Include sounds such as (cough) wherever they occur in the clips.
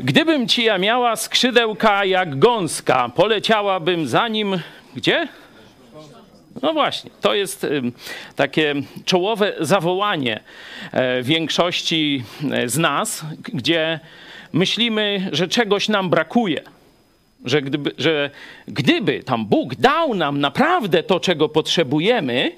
Gdybym ci ja miała skrzydełka jak gąska, poleciałabym za nim gdzie? No właśnie, to jest takie czołowe zawołanie e, większości e, z nas, gdzie myślimy, że czegoś nam brakuje. Że gdyby, że gdyby tam Bóg dał nam naprawdę to, czego potrzebujemy,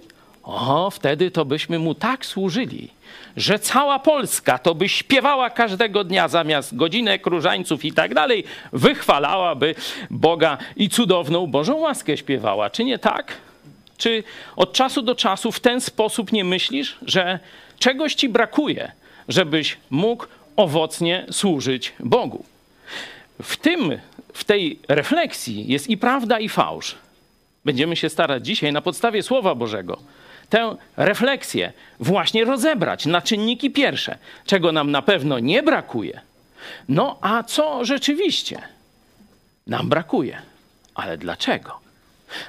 o, wtedy to byśmy mu tak służyli, że cała Polska to by śpiewała każdego dnia zamiast godzinek, różańców i tak dalej, wychwalałaby Boga i cudowną Bożą łaskę śpiewała. Czy nie tak? Czy od czasu do czasu w ten sposób nie myślisz, że czegoś ci brakuje, żebyś mógł owocnie służyć Bogu? W tym, w tej refleksji jest i prawda, i fałsz. Będziemy się starać dzisiaj na podstawie Słowa Bożego tę refleksję właśnie rozebrać na czynniki pierwsze, czego nam na pewno nie brakuje. No a co rzeczywiście nam brakuje? Ale dlaczego?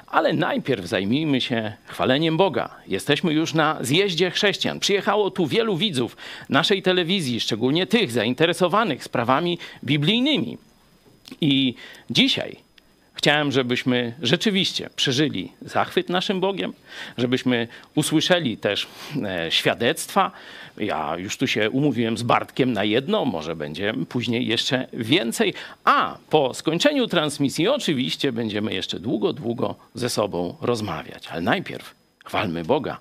Ale najpierw zajmijmy się chwaleniem Boga. Jesteśmy już na zjeździe chrześcijan. Przyjechało tu wielu widzów naszej telewizji, szczególnie tych zainteresowanych sprawami biblijnymi. I dzisiaj Chciałem, żebyśmy rzeczywiście przeżyli zachwyt naszym Bogiem, żebyśmy usłyszeli też e, świadectwa. Ja już tu się umówiłem z Bartkiem na jedno, może będzie później jeszcze więcej. A po skończeniu transmisji oczywiście będziemy jeszcze długo, długo ze sobą rozmawiać. Ale najpierw chwalmy Boga.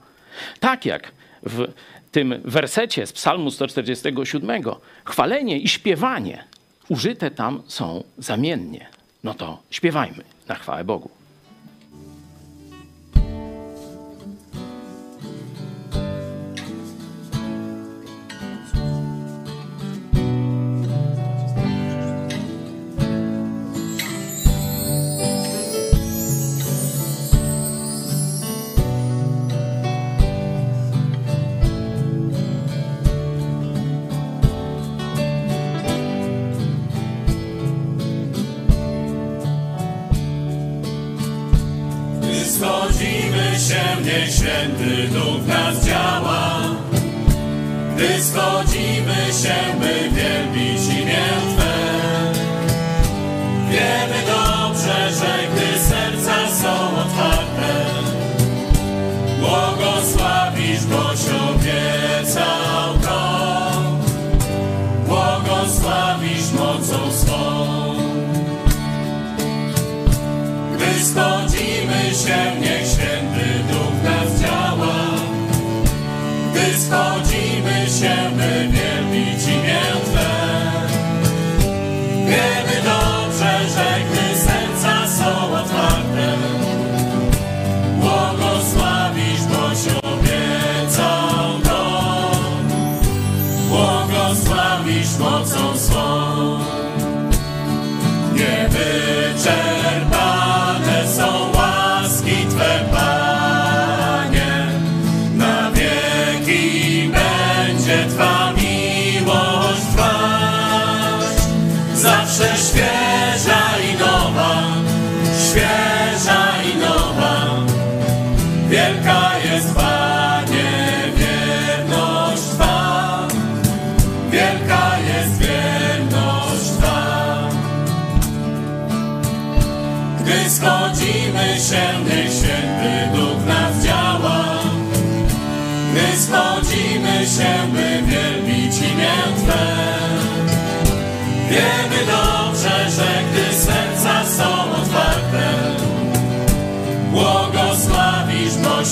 Tak jak w tym wersecie z Psalmu 147, chwalenie i śpiewanie użyte tam są zamiennie. No to śpiewajmy na chwałę Bogu. Święty Duch nas działa. Gdy schodzimy się, by wielbić imię Twe. Wiemy dobrze, że gdy serca są otwarte, błogosławisz, boś obiecał to. Błogosławisz mocą swą. Gdy schodzimy się, schodzimy niech święty Duch nas działa. Gdy schodzimy się, by wielbić imię Twe. Wiemy dobrze, że gdy serca są otwarte, błogosławisz, boś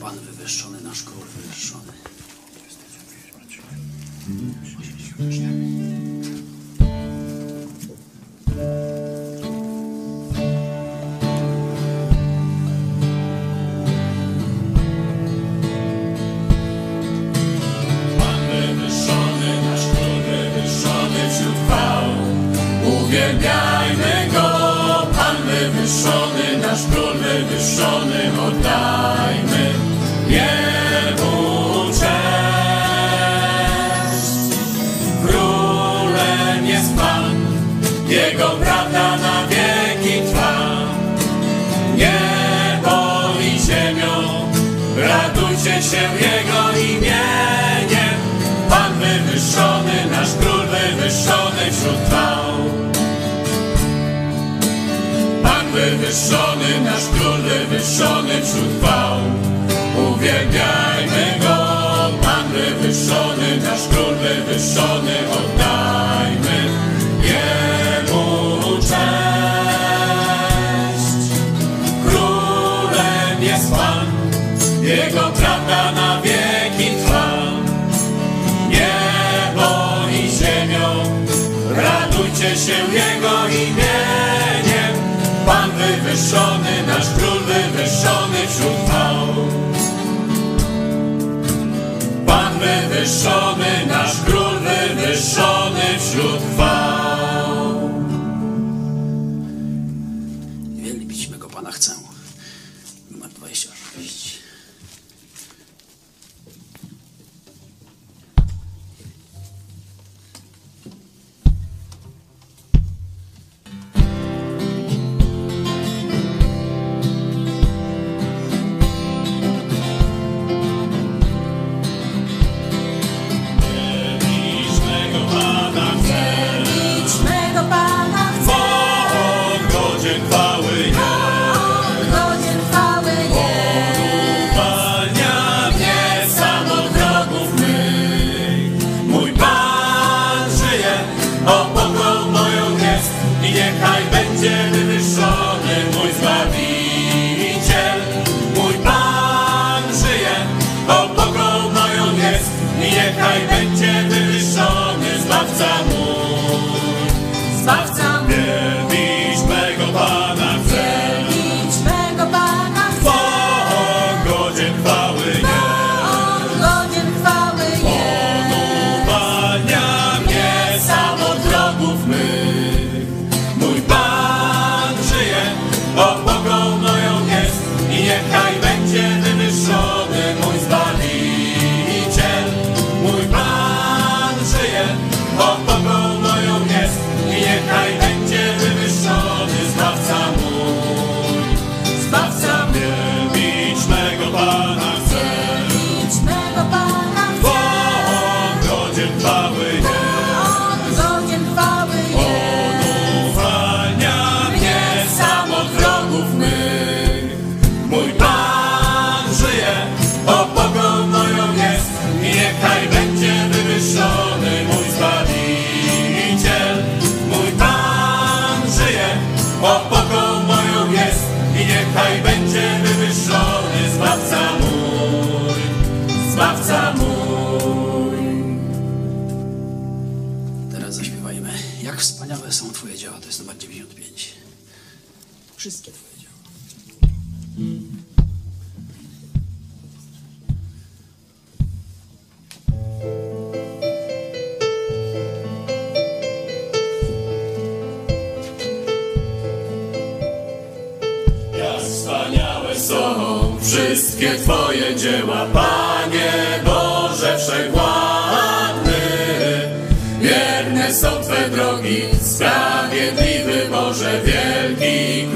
Pan wywyższony, nasz król wywyższony. Twoje dzieła, Panie Boże Wszechwładny. Wierne są Twe drogi, sprawiedliwy Boże, wielki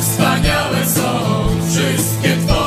Wspaniałe są wszystkie Twoje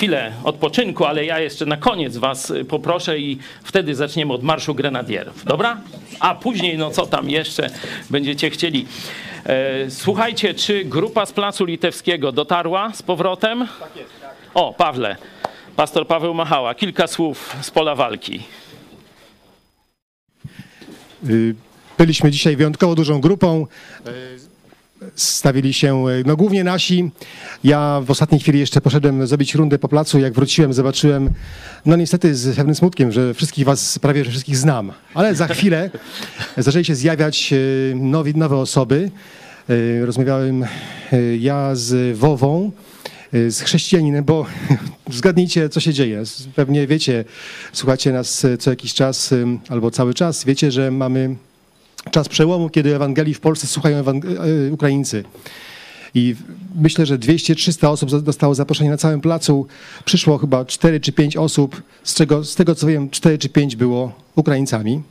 chwilę odpoczynku, ale ja jeszcze na koniec was y, poproszę i wtedy zaczniemy od Marszu Grenadierów, dobra? A później, no co tam jeszcze będziecie chcieli. E, słuchajcie, czy grupa z Placu Litewskiego dotarła z powrotem? Tak jest. O, Pawle, pastor Paweł Machała, kilka słów z pola walki. Y, Byliśmy dzisiaj wyjątkowo dużą grupą. Stawili się y, no, głównie nasi. Ja w ostatniej chwili jeszcze poszedłem zrobić rundę po placu. Jak wróciłem, zobaczyłem, no niestety z pewnym smutkiem, że wszystkich was, prawie że wszystkich znam. Ale za chwilę (laughs) zaczęli się zjawiać y, nowi, nowe osoby. Y, Rozmawiałem ja z Wową, z chrześcijaninem, bo (laughs) zgadnijcie, co się dzieje. Pewnie wiecie, słuchacie nas co jakiś czas albo cały czas, wiecie, że mamy czas przełomu, kiedy Ewangelii w Polsce słuchają Ewang- e, Ukraińcy. I myślę, że 200-300 osób dostało zaproszenie na całym placu. Przyszło chyba 4 czy 5 osób, z czego, z tego co wiem, 4 czy 5 było Ukraińcami.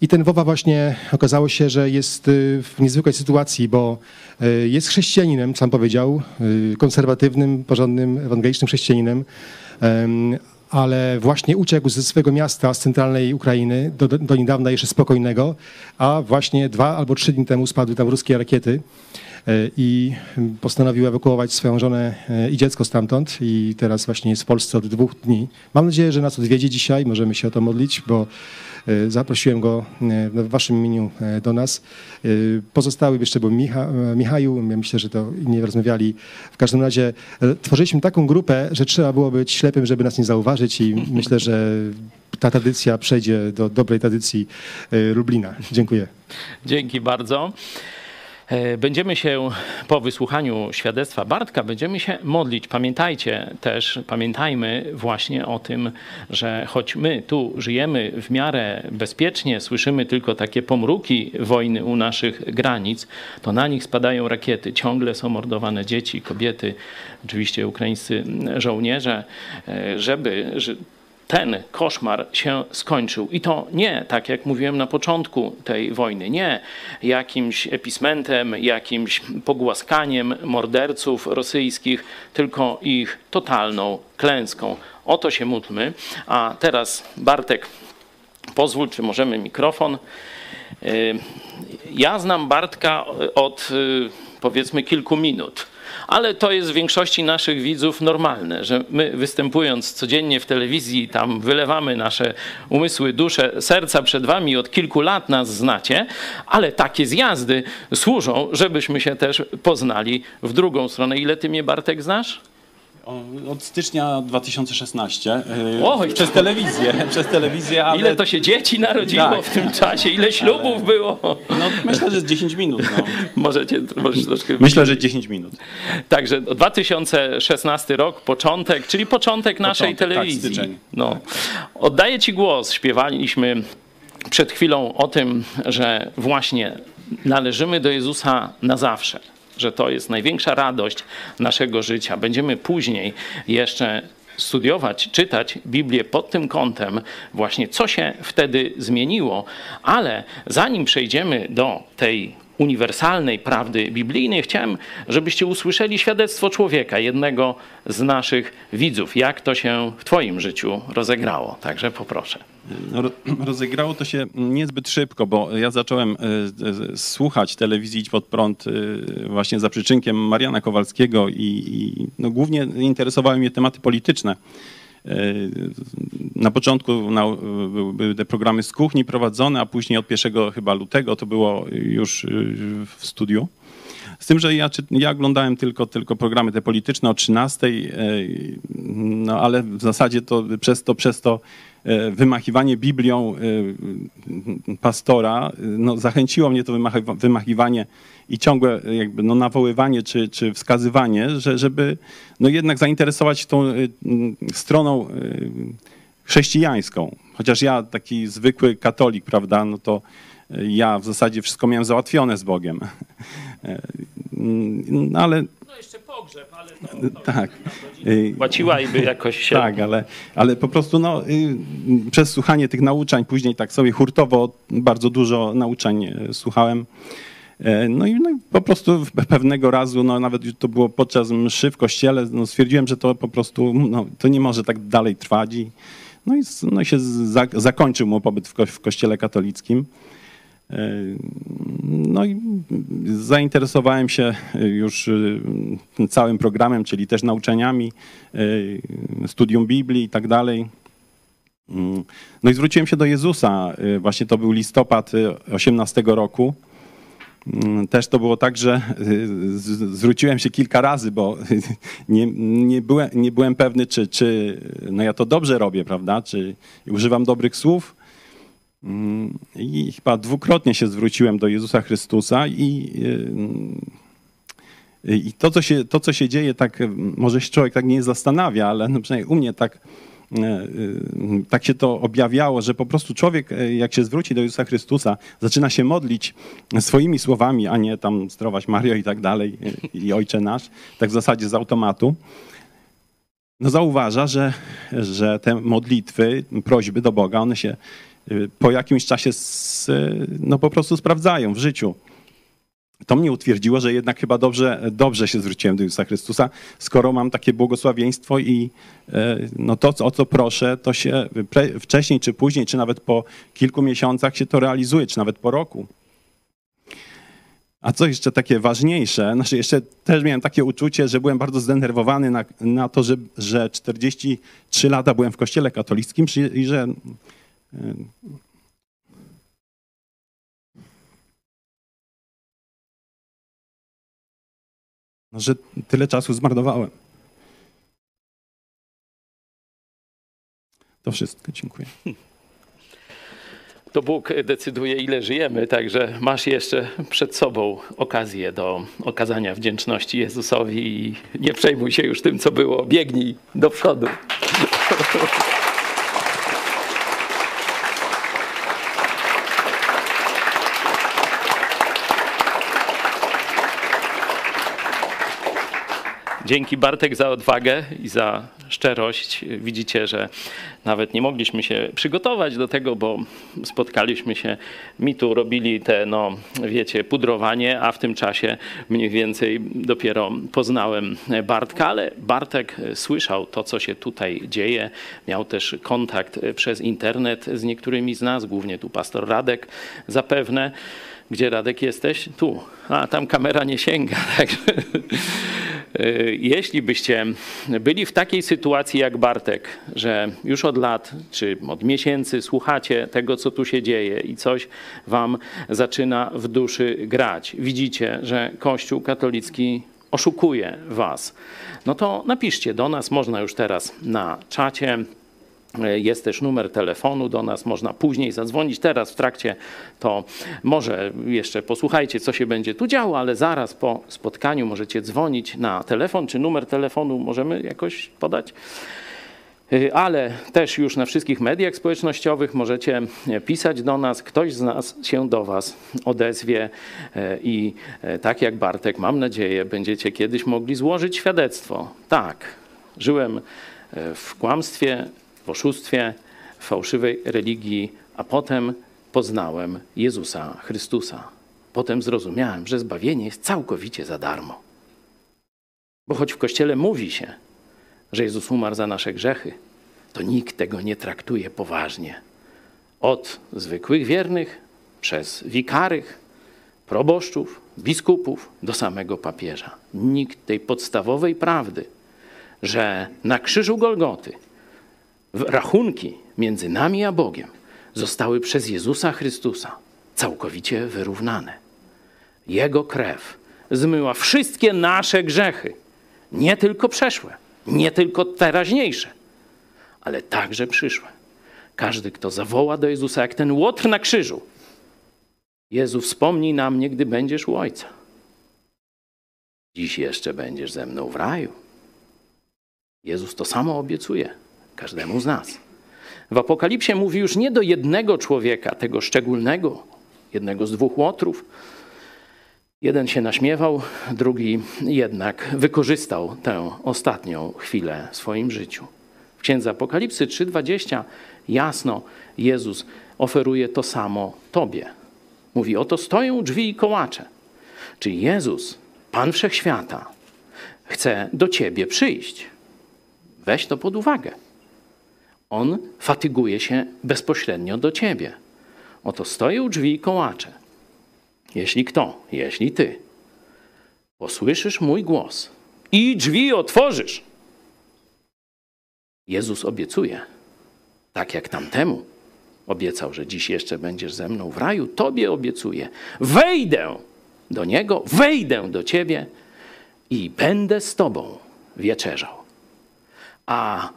I ten Wowa właśnie okazało się, że jest y, w niezwykłej sytuacji, bo y, jest chrześcijaninem, sam powiedział, y, konserwatywnym, porządnym, ewangelicznym chrześcijaninem, em, ale właśnie uciekł ze swojego miasta, z centralnej Ukrainy, do, do niedawna jeszcze spokojnego, a właśnie dwa albo trzy dni temu spadły tam ruskie rakiety i postanowił ewakuować swoją żonę e, i dziecko stamtąd i teraz właśnie jest w Polsce od dwóch dni. Mam nadzieję, że nas odwiedzi dzisiaj, możemy się o to modlić, bo e, zaprosiłem go e, w waszym imieniu e, do nas. E, Pozostały jeszcze był Micha, e, Michał, ja myślę, że to inni rozmawiali. W każdym razie e, tworzyliśmy taką grupę, że trzeba było być ślepym, żeby nas nie zauważyć i myślę, że ta tradycja przejdzie do dobrej tradycji e, Lublina. Dziękuję. Dzięki bardzo. E, Będziemy się po wysłuchaniu świadectwa Bartka, będziemy się modlić. Pamiętajcie też, pamiętajmy właśnie o tym, że choć my tu żyjemy w miarę bezpiecznie, słyszymy tylko takie pomruki wojny u naszych granic, to na nich spadają rakiety. Ciągle są mordowane dzieci, kobiety, oczywiście ukraińscy żołnierze, e, żeby że ten koszmar się skończył. I to nie, tak jak mówiłem na początku tej wojny, nie jakimś epismentem, jakimś pogłaskaniem morderców rosyjskich, tylko ich totalną klęską. O to się módlmy. A teraz Bartek, pozwól, czy możemy mikrofon. Y, Ja znam Bartka od y, powiedzmy kilku minut. Ale to jest w większości naszych widzów normalne, że my występując codziennie w telewizji, tam wylewamy nasze umysły, dusze, serca przed wami, od kilku lat nas znacie, ale takie zjazdy służą, żebyśmy się też poznali w drugą stronę. Ile ty mnie, Bartek, znasz? Od stycznia 2016. yy, Oj, przez telewizję, (laughs) przez telewizję, ale Ile to się dzieci narodziło Tak. w tym czasie? Ile ślubów było? no, myślę, że z 10 minut. No. (laughs) Możecie, możecie troszkę Myślę, że 10 minut. Także 2016 rok, początek, czyli początek naszej Początek, tak, telewizji. styczeń. no. Oddaję Ci głos. Śpiewaliśmy przed chwilą o tym, że właśnie należymy do Jezusa na zawsze. Że to jest największa radość naszego życia. Będziemy później jeszcze studiować, czytać Biblię pod tym kątem, właśnie co się wtedy zmieniło. Ale zanim przejdziemy do tej uniwersalnej prawdy biblijnej, chciałem, żebyście usłyszeli świadectwo człowieka, jednego z naszych widzów, jak to się w Twoim życiu rozegrało. Także poproszę. Ro- Rozegrało to się niezbyt szybko, bo ja zacząłem e, e, słuchać telewizji Idź Pod Prąd e, właśnie za przyczynkiem Mariana Kowalskiego i, i no, głównie interesowały mnie tematy polityczne. Na początku na, były- te programy z kuchni prowadzone, a później od 1 chyba lutego to było już w studiu. Z tym, że ja, ja oglądałem tylko, tylko programy te polityczne o 13, no ale w zasadzie to przez to, przez to wymachiwanie Biblią e, pastora, e, no, zachęciło mnie to wymachi- wymachiwanie i ciągłe e, jakby no, nawoływanie czy, czy wskazywanie, że, żeby no, jednak zainteresować tą e, stroną e, chrześcijańską. Chociaż ja taki zwykły katolik, prawda, no to e, ja w zasadzie wszystko miałem załatwione z Bogiem. (laughs) E, No ale No jeszcze pogrzeb, ale tak. E, płaciła i by jakoś się... tak, ale, ale po prostu no, y, przez słuchanie tych nauczań, później tak sobie hurtowo bardzo dużo nauczań słuchałem. E, No i, no i po prostu w- pewnego razu, no nawet to było podczas mszy w kościele, no stwierdziłem, że to po prostu no, to nie może tak dalej trwać. I, no i, no i się za, zakończył mój pobyt w, ko, w kościele katolickim. E, No i zainteresowałem się już y, całym programem, czyli też nauczaniami, y, studium Biblii i tak dalej. Mm. No i zwróciłem się do Jezusa. Właśnie to był listopad y, 18 roku. Mm, Też to było tak, że zwróciłem się kilka razy, bo (laughs) nie, nie, byłem, nie byłem pewny, czy, czy no ja to dobrze robię, prawda? Czy używam dobrych słów. Mm, I chyba dwukrotnie się zwróciłem do Jezusa Chrystusa i, y, i to, co się, to, co się dzieje, tak y, może się człowiek tak nie zastanawia, ale no przynajmniej u mnie tak, y, y, tak się to objawiało, że po prostu człowiek, y, jak się zwróci do Jezusa Chrystusa, zaczyna się modlić swoimi słowami, a nie tam zdrowaś Mario i tak dalej, y, i Ojcze Nasz, tak w zasadzie z automatu no zauważa, że, że te modlitwy, prośby do Boga, one się y, po jakimś czasie s- no po prostu sprawdzają w życiu. To mnie utwierdziło, że jednak chyba dobrze, dobrze się zwróciłem do Jezusa Chrystusa, skoro mam takie błogosławieństwo i e, no to, o co proszę, to się wcześniej czy później, czy nawet po kilku miesiącach się to realizuje, czy nawet po roku. A co jeszcze takie ważniejsze, znaczy jeszcze też miałem takie uczucie, że byłem bardzo zdenerwowany na, na to, że, że 43 lata byłem w kościele katolickim i że że tyle czasu zmarnowałem. To wszystko, dziękuję. To Bóg decyduje, ile żyjemy, także masz jeszcze przed sobą okazję do okazania wdzięczności Jezusowi i nie przejmuj się już tym, co było. Biegnij do przodu. Dzięki Bartek za odwagę i za szczerość. Widzicie, że nawet nie mogliśmy się przygotować do tego, bo spotkaliśmy się, mi tu robili te, no wiecie, pudrowanie, a w tym czasie mniej więcej dopiero poznałem Bartka, ale Bartek słyszał to, co się tutaj dzieje. Miał też kontakt przez internet z niektórymi z nas, głównie tu pastor Radek zapewne. Gdzie Radek jesteś? Tu. A tam kamera nie sięga. (laughs) Także jeśli byście byli w takiej sytuacji jak Bartek, że już od lat czy od miesięcy słuchacie tego, co tu się dzieje i coś wam zaczyna w duszy grać, widzicie, że Kościół katolicki oszukuje was, no to napiszcie do nas, można już teraz na czacie. Jest też numer telefonu do nas, można później zadzwonić. Teraz w trakcie to może jeszcze posłuchajcie, co się będzie tu działo, ale zaraz po spotkaniu możecie dzwonić na telefon, czy numer telefonu możemy jakoś podać. Y, Ale też już na wszystkich mediach społecznościowych możecie pisać do nas. Ktoś z nas się do Was odezwie i tak jak Bartek, mam nadzieję, będziecie kiedyś mogli złożyć świadectwo. Tak, żyłem w kłamstwie, w oszustwie, w fałszywej religii, a potem poznałem Jezusa Chrystusa. Potem zrozumiałem, że zbawienie jest całkowicie za darmo. Bo choć w kościele mówi się, że Jezus umarł za nasze grzechy, to nikt tego nie traktuje poważnie. Od zwykłych wiernych, przez wikarych, proboszczów, biskupów do samego papieża. Nikt tej podstawowej prawdy, że na krzyżu Golgoty rachunki między nami a Bogiem zostały przez Jezusa Chrystusa całkowicie wyrównane. Jego krew zmyła wszystkie nasze grzechy, nie tylko przeszłe, nie tylko teraźniejsze, ale także przyszłe. Każdy, kto zawoła do Jezusa, jak ten łotr na krzyżu, Jezu, wspomnij na mnie, gdy będziesz u Ojca. Dziś jeszcze będziesz ze mną w raju. Jezus to samo obiecuje każdemu z nas. W Apokalipsie mówi już nie do jednego człowieka, tego szczególnego, jednego z dwóch łotrów. Jeden się naśmiewał, drugi jednak wykorzystał tę ostatnią chwilę w swoim życiu. W księdze Apokalipsy 3:20 jasno Jezus oferuje to samo Tobie. Mówi: Oto stoją drzwi i kołacze. Czyli Jezus, Pan Wszechświata, chce do Ciebie przyjść. Weź to pod uwagę. On fatyguje się bezpośrednio do Ciebie. Oto stoją drzwi i kołacze. Jeśli kto, jeśli Ty posłyszysz mój głos i drzwi otworzysz, Jezus obiecuje, tak jak tamtemu obiecał, że dziś jeszcze będziesz ze mną w raju, Tobie obiecuję, wejdę do Niego, wejdę do Ciebie i będę z Tobą wieczerzał. A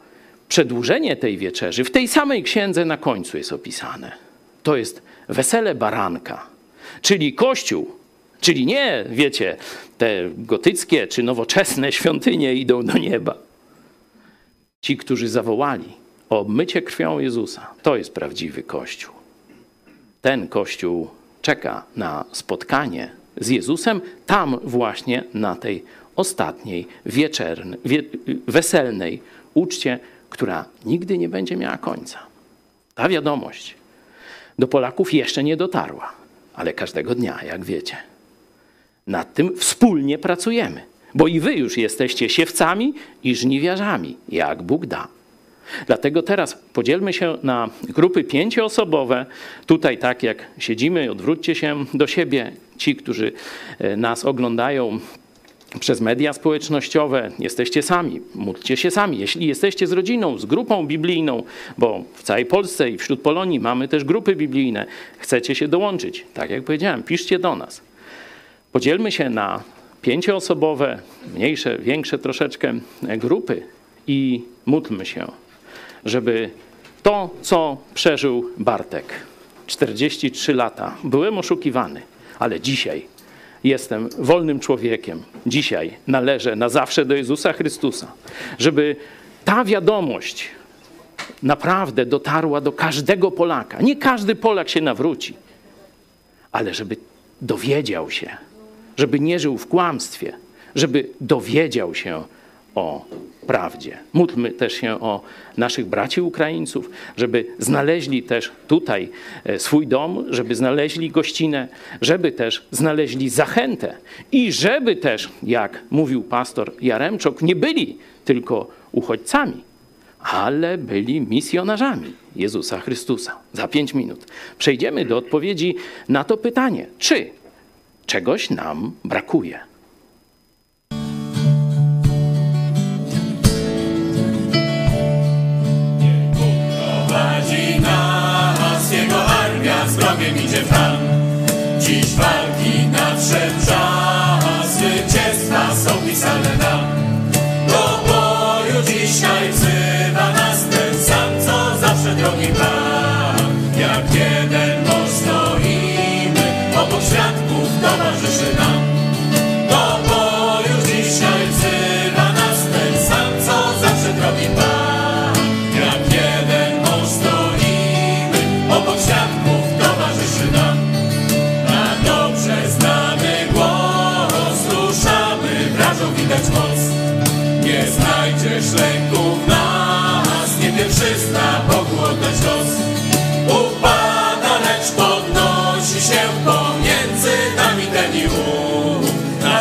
przedłużenie tej wieczerzy w tej samej księdze na końcu jest opisane. To jest wesele baranka, czyli Kościół, czyli nie, wiecie, te gotyckie czy nowoczesne świątynie idą do nieba. Ci, którzy zawołali o obmycie krwią Jezusa, to jest prawdziwy Kościół. Ten Kościół czeka na spotkanie z Jezusem tam właśnie na tej ostatniej wieczernej, wie, weselnej uczcie, która nigdy nie będzie miała końca. Ta wiadomość do Polaków jeszcze nie dotarła, ale każdego dnia, jak wiecie. Nad tym wspólnie pracujemy, bo i wy już jesteście siewcami i żniwiarzami, jak Bóg da. Dlatego teraz podzielmy się na grupy pięcioosobowe. Tutaj, tak jak siedzimy, odwróćcie się do siebie. Ci, którzy e, nas oglądają przez media społecznościowe, jesteście sami, módlcie się sami. Jeśli jesteście z rodziną, z grupą biblijną, bo w całej Polsce i wśród Polonii mamy też grupy biblijne, chcecie się dołączyć, tak jak powiedziałem, piszcie do nas. Podzielmy się na pięcioosobowe, mniejsze, większe troszeczkę grupy i módlmy się, żeby to, co przeżył Bartek, 43 lata, byłem oszukiwany, ale dzisiaj jestem wolnym człowiekiem. Dzisiaj należę na zawsze do Jezusa Chrystusa. Żeby ta wiadomość naprawdę dotarła do każdego Polaka. Nie każdy Polak się nawróci, ale żeby dowiedział się, żeby nie żył w kłamstwie, żeby dowiedział się o prawdzie. Módlmy też się o naszych braci Ukraińców, żeby znaleźli też tutaj e, swój dom, żeby znaleźli gościnę, żeby też znaleźli zachętę i żeby też, jak mówił pastor Jaremczok, nie byli tylko uchodźcami, ale byli misjonarzami Jezusa Chrystusa. Za pięć minut przejdziemy do odpowiedzi na to pytanie, czy czegoś nam brakuje.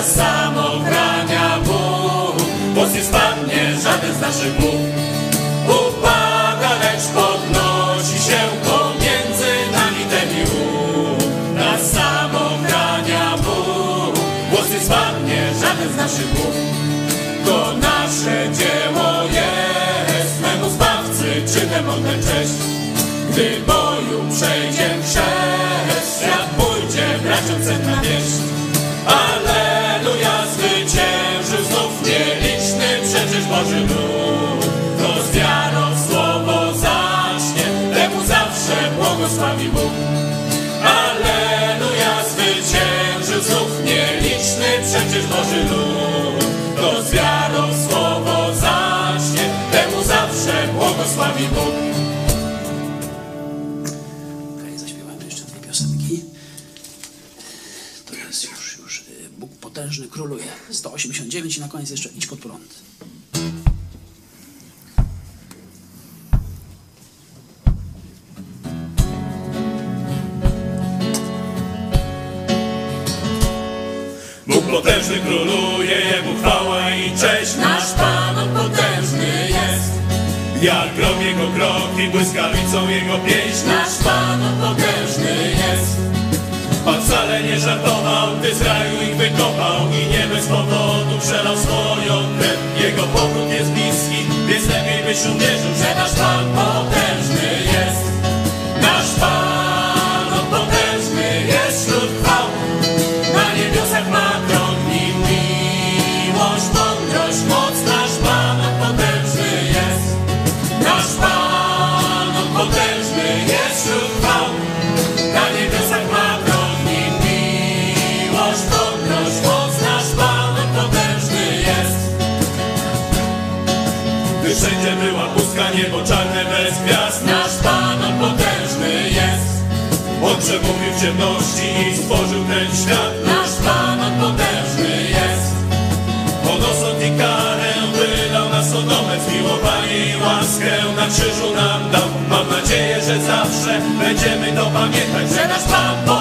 Nas sam ochrania Bóg, głos nie spadnie żaden z naszych głów. Upada, lecz podnosi się pomiędzy nami ten ów. Nas sam ochrania Bóg, głos nie spadnie żaden z naszych głów. To nasze dzieło jest, memu Zbawcy czynem oddać cześć. Gdy boju przejdzie chrzest, świat pójdzie braciom cenna wieść. Boży lud. Kto z wiarą w słowo zacznie, temu zawsze błogosławi Bóg. Alleluja, zwyciężył znów nieliczny przecież Boży lud. Kto z słowo zacznie, temu zawsze błogosławi Bóg. Okej, zaśpiewamy jeszcze dwie piosenki. To jest już, już y, Bóg potężny króluje. 189 i na koniec jeszcze idź pod prąd. Potężny króluje, Jemu chwała i cześć. Nasz Pan on potężny jest. Jak grom Jego kroki, błyskawicą Jego pieśń. Nasz Pan on potężny jest. Pan wcale nie żartował, gdy z raju ich wykopał i nie bez powodu przelał swoją krew. Jego powrót jest bliski, więc lepiej byś uwierzył, że nasz Pan potężny zawsze będziemy to pamiętać, że nasz Pan potężny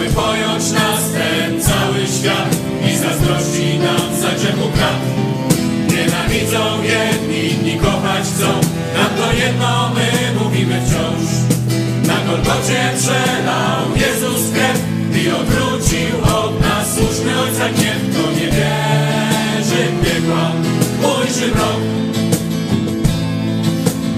Chciałby pojąć nas ten cały świat I zazdrości nam za grzechu brat Nienawidzą jedni, inni kochać chcą. Nam to jedno my mówimy wciąż. Na Golgocie przelał Jezus krew I odwrócił od nas słuszny Ojca gniew. Kto nie wierzy w piekła, ujrzy mrok.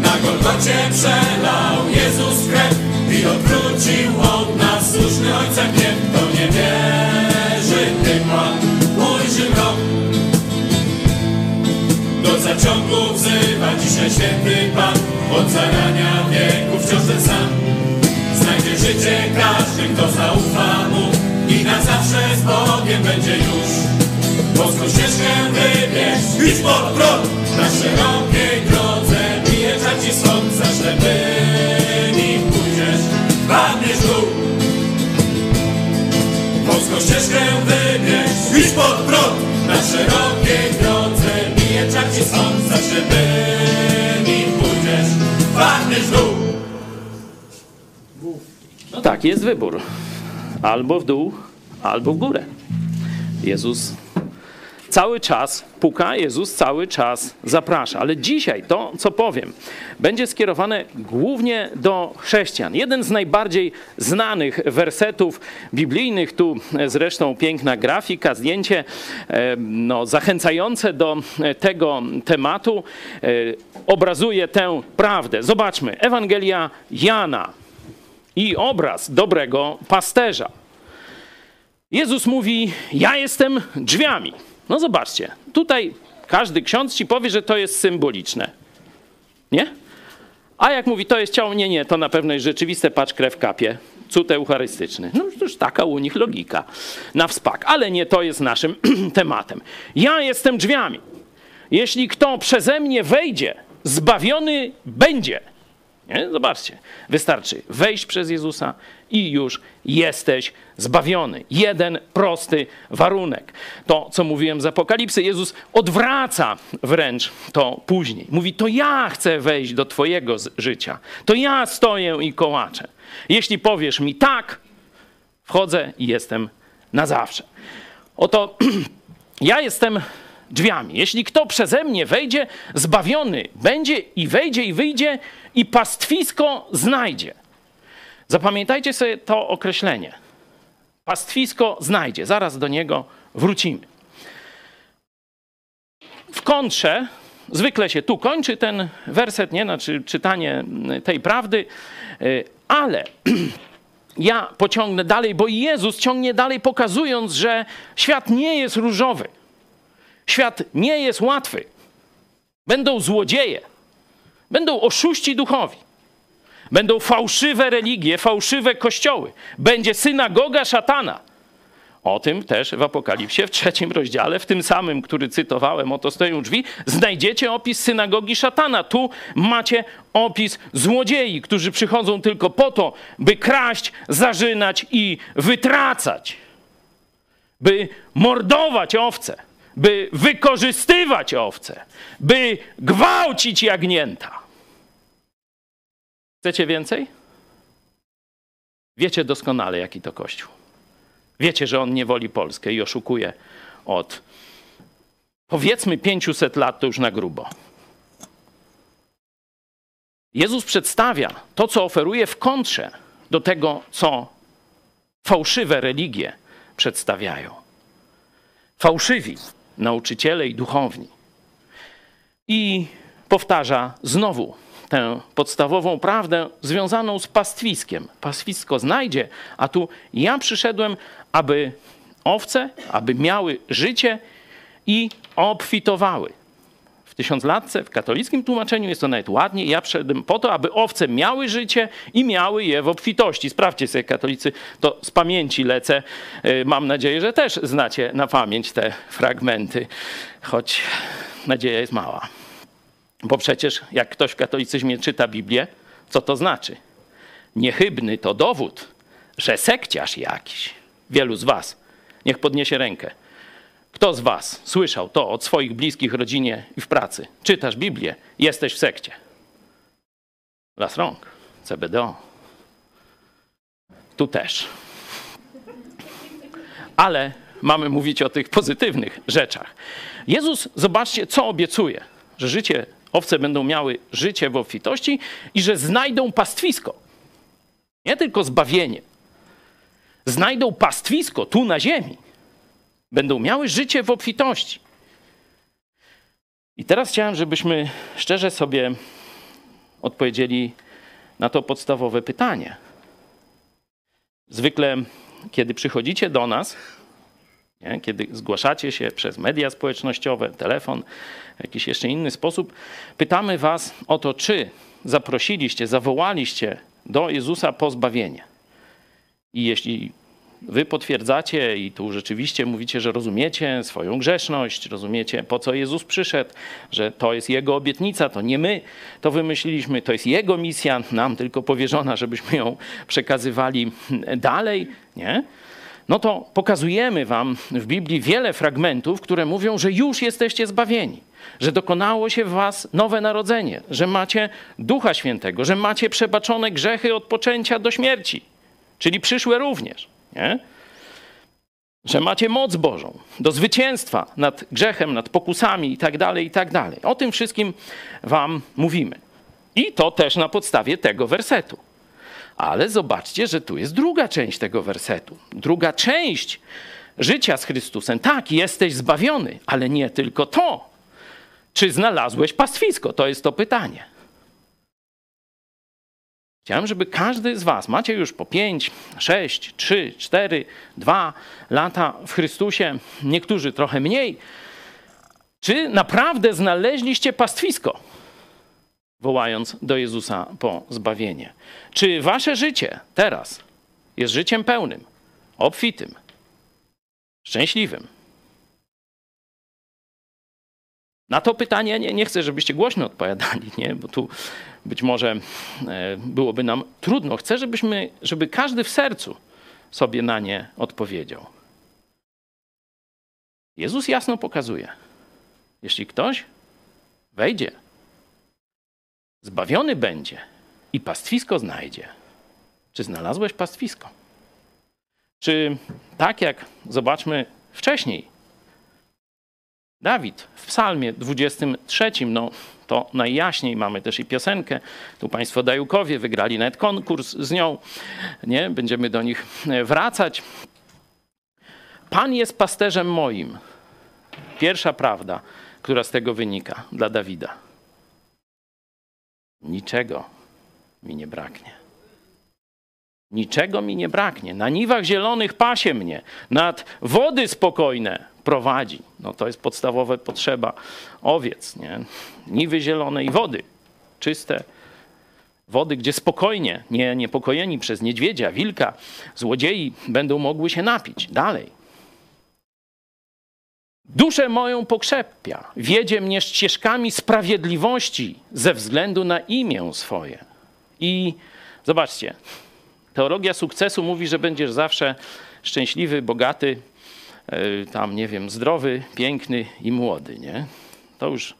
Na Golgocie przelał Jezus krew i odwrócił od nas słuszny Ojca gniew. Kto nie wierzy w piekła, ujrzy mrok. Do zaciągu wzywa dzisiaj święty Pan, od zarania wieku wciąż ten sam. Znajdzie życie każdy, kto zaufa Mu i na zawsze z Bogiem będzie już. Boską ścieżkę wybierz, idź pod prąd Na szerokiej drodze bije ci słońca Ślepymi pójdziesz, padniesz w dół Boską ścieżkę wybierz, idź pod prąd. Na szerokiej drodze bije ci słońca Ślepymi pójdziesz, padniesz w dół. No tak, jest wybór. Albo w dół, albo w górę. Jezus cały czas puka, Jezus cały czas zaprasza. Ale dzisiaj to, co powiem, będzie skierowane głównie do chrześcijan. Jeden z najbardziej znanych wersetów biblijnych, tu zresztą piękna grafika, zdjęcie e, no, zachęcające do tego tematu, e, obrazuje tę prawdę. Zobaczmy, Ewangelia Jana i obraz dobrego pasterza. Jezus mówi: Ja jestem drzwiami. No zobaczcie, tutaj każdy ksiądz ci powie, że to jest symboliczne. Nie? A jak mówi, to jest ciało, nie, nie, to na pewno jest rzeczywiste, patrz, krew kapie. Cud eucharystyczny. No już taka u nich logika na wspak. Ale nie to jest naszym (clears throat) tematem. Ja jestem drzwiami. Jeśli kto przeze mnie wejdzie, zbawiony będzie. Nie? Zobaczcie, wystarczy wejść przez Jezusa i już jesteś zbawiony. Jeden prosty warunek. To, co mówiłem z Apokalipsy, Jezus odwraca wręcz to później. Mówi, to ja chcę wejść do Twojego życia. To ja stoję i kołaczę. Jeśli powiesz mi tak, wchodzę i jestem na zawsze. Oto (clears throat) ja jestem drzwiami. Jeśli kto przeze mnie wejdzie, zbawiony będzie i wejdzie i wyjdzie i pastwisko znajdzie. Zapamiętajcie sobie to określenie. Pastwisko znajdzie. Zaraz do niego wrócimy. W kontrze, zwykle się tu kończy ten werset, nie? Znaczy czytanie tej prawdy, y, ale (clears throat) ja pociągnę dalej, bo Jezus ciągnie dalej, pokazując, że świat nie jest różowy. Świat nie jest łatwy. Będą złodzieje, będą oszuści duchowi, będą fałszywe religie, fałszywe kościoły, będzie synagoga szatana. O tym też w Apokalipsie w trzecim rozdziale, w tym samym, który cytowałem, oto stoją drzwi, znajdziecie opis synagogi szatana. Tu macie opis złodziei, którzy przychodzą tylko po to, by kraść, zarzynać i wytracać, by mordować owce by wykorzystywać owce, by gwałcić jagnięta. Chcecie więcej? Wiecie doskonale, jaki to kościół. Wiecie, że on nie woli Polskę i oszukuje od powiedzmy 500 lat, to już na grubo. Jezus przedstawia to, co oferuje w kontrze do tego, co fałszywe religie przedstawiają. Fałszywi nauczyciele i duchowni. I powtarza znowu tę podstawową prawdę związaną z pastwiskiem. Pastwisko znajdzie, a tu ja przyszedłem, aby owce, aby miały życie i obfitowały. W tysiąclatce, w katolickim tłumaczeniu jest to nawet ładnie. Ja przyszedłem po to, aby owce miały życie i miały je w obfitości. Sprawdźcie sobie, katolicy, to z pamięci lecę. Y, Mam nadzieję, że też znacie na pamięć te fragmenty, choć nadzieja jest mała. Bo przecież jak ktoś w katolicyzmie czyta Biblię, co to znaczy? Niechybny to dowód, że sekciarz jakiś. Wielu z was, niech podniesie rękę. Kto z was słyszał to od swoich bliskich, rodzinie i w pracy? Czytasz Biblię, jesteś w sekcie. Las rąk, CBDO. Tu też. Ale mamy mówić o tych pozytywnych rzeczach. Jezus, zobaczcie, co obiecuje, że życie, owce będą miały życie w obfitości i że znajdą pastwisko. Nie tylko zbawienie. Znajdą pastwisko tu na ziemi. Będą miały życie w obfitości. I teraz chciałem, żebyśmy szczerze sobie odpowiedzieli na to podstawowe pytanie. Zwykle, kiedy przychodzicie do nas, nie? kiedy zgłaszacie się przez media społecznościowe, telefon, jakiś jeszcze inny sposób, pytamy Was o to, czy zaprosiliście, zawołaliście do Jezusa po zbawienie. I jeśli wy potwierdzacie i tu rzeczywiście mówicie, że rozumiecie swoją grzeszność, rozumiecie po co Jezus przyszedł, że to jest Jego obietnica, to nie my to wymyśliliśmy, to jest Jego misja, nam tylko powierzona, żebyśmy ją przekazywali dalej, nie? No to pokazujemy wam w Biblii wiele fragmentów, które mówią, że już jesteście zbawieni, że dokonało się w was nowe narodzenie, że macie Ducha Świętego, że macie przebaczone grzechy od poczęcia do śmierci, czyli przyszłe również nie? że macie moc Bożą do zwycięstwa nad grzechem, nad pokusami i tak dalej, i tak. O tym wszystkim wam mówimy. I to też na podstawie tego wersetu. Ale zobaczcie, że tu jest druga część tego wersetu. Druga część życia z Chrystusem. Tak, jesteś zbawiony, ale nie tylko to. Czy znalazłeś pastwisko? To jest to pytanie. Chciałem, żeby każdy z Was, macie już po 5, 6, 3, 4, 2 lata w Chrystusie, niektórzy trochę mniej, czy naprawdę znaleźliście pastwisko, wołając do Jezusa po zbawienie? Czy Wasze życie teraz jest życiem pełnym, obfitym, szczęśliwym? Na to pytanie nie, nie chcę, żebyście głośno odpowiadali, nie? bo tu być może e, byłoby nam trudno. Chcę, żebyśmy, żeby każdy w sercu sobie na nie odpowiedział. Jezus jasno pokazuje, jeśli ktoś wejdzie, zbawiony będzie i pastwisko znajdzie. Czy znalazłeś pastwisko? Czy tak jak zobaczmy wcześniej, Dawid w Psalmie 23, no to najjaśniej mamy też i piosenkę. Tu Państwo Dajukowie wygrali nawet konkurs z nią. Nie? Będziemy do nich wracać. Pan jest pasterzem moim. Pierwsza prawda, która z tego wynika dla Dawida. Niczego mi nie braknie. Niczego mi nie braknie. Na niwach zielonych pasie mnie, nad wody spokojne prowadzi. No to jest podstawowa potrzeba owiec, nie? Niwy zielone i wody czyste. Wody, gdzie spokojnie, nie niepokojeni przez niedźwiedzia, wilka, złodziei będą mogły się napić. Dalej. Duszę moją pokrzepia, wiedzie mnie ścieżkami sprawiedliwości ze względu na imię swoje. I zobaczcie, teologia sukcesu mówi, że będziesz zawsze szczęśliwy, bogaty, E, tam, nie wiem, zdrowy, piękny i młody, nie? To już.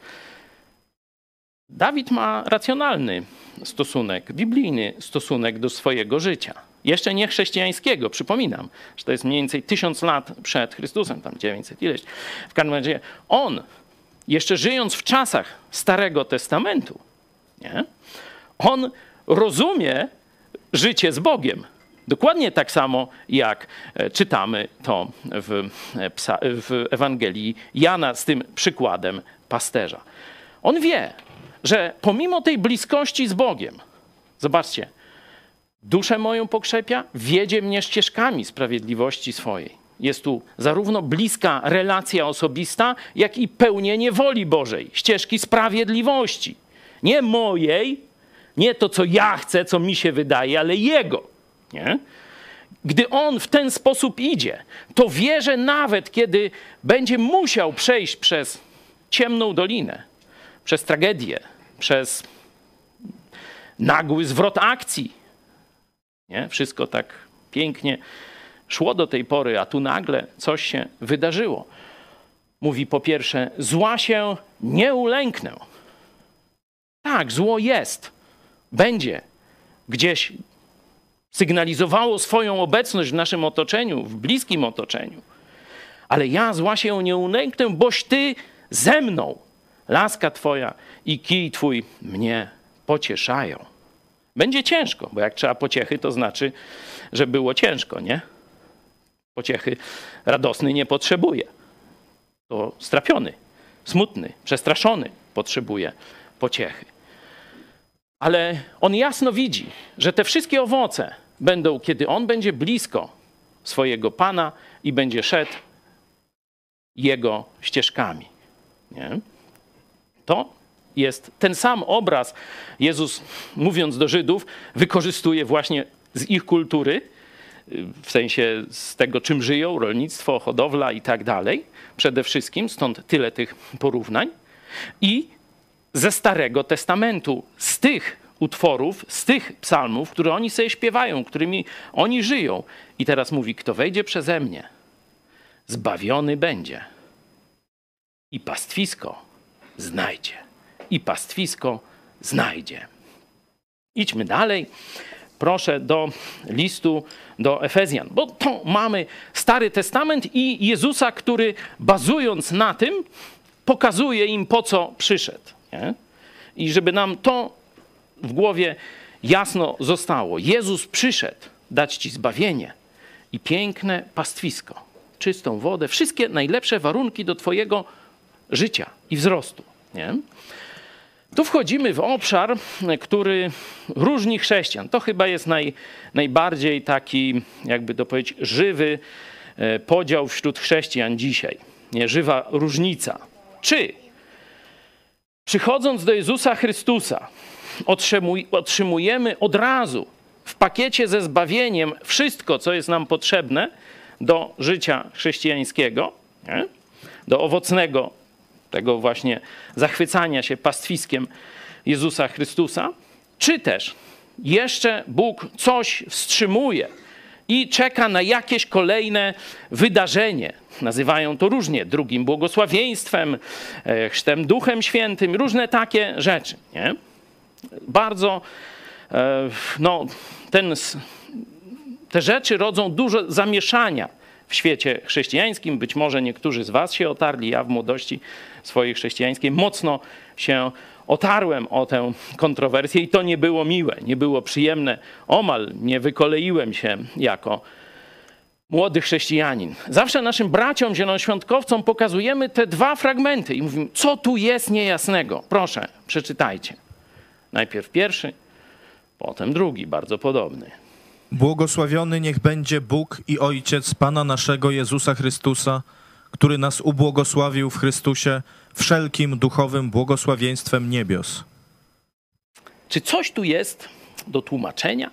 Dawid ma racjonalny stosunek, biblijny stosunek do swojego życia. Jeszcze nie chrześcijańskiego, przypominam, że to jest mniej więcej tysiąc lat przed Chrystusem, tam 900 ileś. W każdym razie on, jeszcze żyjąc w czasach Starego Testamentu, nie? on rozumie życie z Bogiem. Dokładnie tak samo, jak e, czytamy to w, e, w Ewangelii Jana z tym przykładem pasterza. On wie, że pomimo tej bliskości z Bogiem, zobaczcie, duszę moją pokrzepia, wiedzie mnie ścieżkami sprawiedliwości swojej. Jest tu zarówno bliska relacja osobista, jak i pełnienie woli Bożej, ścieżki sprawiedliwości. Nie mojej, nie to, co ja chcę, co mi się wydaje, ale Jego. Nie? Gdy On w ten sposób idzie, to wie, że nawet kiedy będzie musiał przejść przez ciemną dolinę, przez tragedię, przez nagły zwrot akcji, nie? wszystko tak pięknie szło do tej pory, a tu nagle coś się wydarzyło. Mówi po pierwsze, zła się nie ulęknę. Tak, zło jest, będzie gdzieś sygnalizowało swoją obecność w naszym otoczeniu, w bliskim otoczeniu. Ale ja zła się nie ulęknę, boś ty ze mną. Laska twoja i kij twój mnie pocieszają. Będzie ciężko, bo jak trzeba pociechy, to znaczy, że było ciężko, nie? Pociechy radosny nie potrzebuje. To strapiony, smutny, przestraszony potrzebuje pociechy. Ale on jasno widzi, że te wszystkie owoce będą, kiedy on będzie blisko swojego Pana i będzie szedł jego ścieżkami. Nie? To jest ten sam obraz. Jezus, mówiąc do Żydów, wykorzystuje właśnie z ich kultury, w sensie z tego, czym żyją, rolnictwo, hodowla i tak dalej, przede wszystkim, stąd tyle tych porównań. I ze Starego Testamentu, z tych utworów, z tych psalmów, które oni sobie śpiewają, którymi oni żyją. I teraz mówi: Kto wejdzie przeze mnie, zbawiony będzie. I pastwisko znajdzie. I pastwisko znajdzie. Idźmy dalej. Proszę do listu do Efezjan, bo to mamy Stary Testament i Jezusa, który bazując na tym, pokazuje im po co przyszedł. Nie? I żeby nam to w głowie jasno zostało. Jezus przyszedł dać ci zbawienie i piękne pastwisko, czystą wodę, wszystkie najlepsze warunki do twojego życia i wzrostu. Nie? Tu wchodzimy w obszar, który różni chrześcijan. To chyba jest naj, najbardziej taki, jakby to powiedzieć, żywy e, podział wśród chrześcijan dzisiaj. Nie, żywa różnica. Czy przychodząc do Jezusa Chrystusa, otrzymujemy od razu w pakiecie ze zbawieniem wszystko, co jest nam potrzebne do życia chrześcijańskiego, nie? do owocnego tego właśnie zachwycania się pastwiskiem Jezusa Chrystusa, czy też jeszcze Bóg coś wstrzymuje i czeka na jakieś kolejne wydarzenie. Nazywają to różnie, drugim błogosławieństwem, e, chrztem Duchem Świętym, różne takie rzeczy. Nie? Bardzo, e, no, ten, te rzeczy rodzą dużo zamieszania w świecie chrześcijańskim. Być może niektórzy z Was się otarli. Ja w młodości swojej chrześcijańskiej mocno się otarłem o tę kontrowersję i to nie było miłe, nie było przyjemne. Omal nie wykoleiłem się jako młody chrześcijanin. Zawsze naszym braciom zielonoświątkowcom pokazujemy te dwa fragmenty i mówimy, co tu jest niejasnego. Proszę, przeczytajcie. Najpierw pierwszy, potem drugi, bardzo podobny. Błogosławiony niech będzie Bóg i Ojciec Pana naszego Jezusa Chrystusa, który nas ubłogosławił w Chrystusie wszelkim duchowym błogosławieństwem niebios. Czy coś tu jest do tłumaczenia?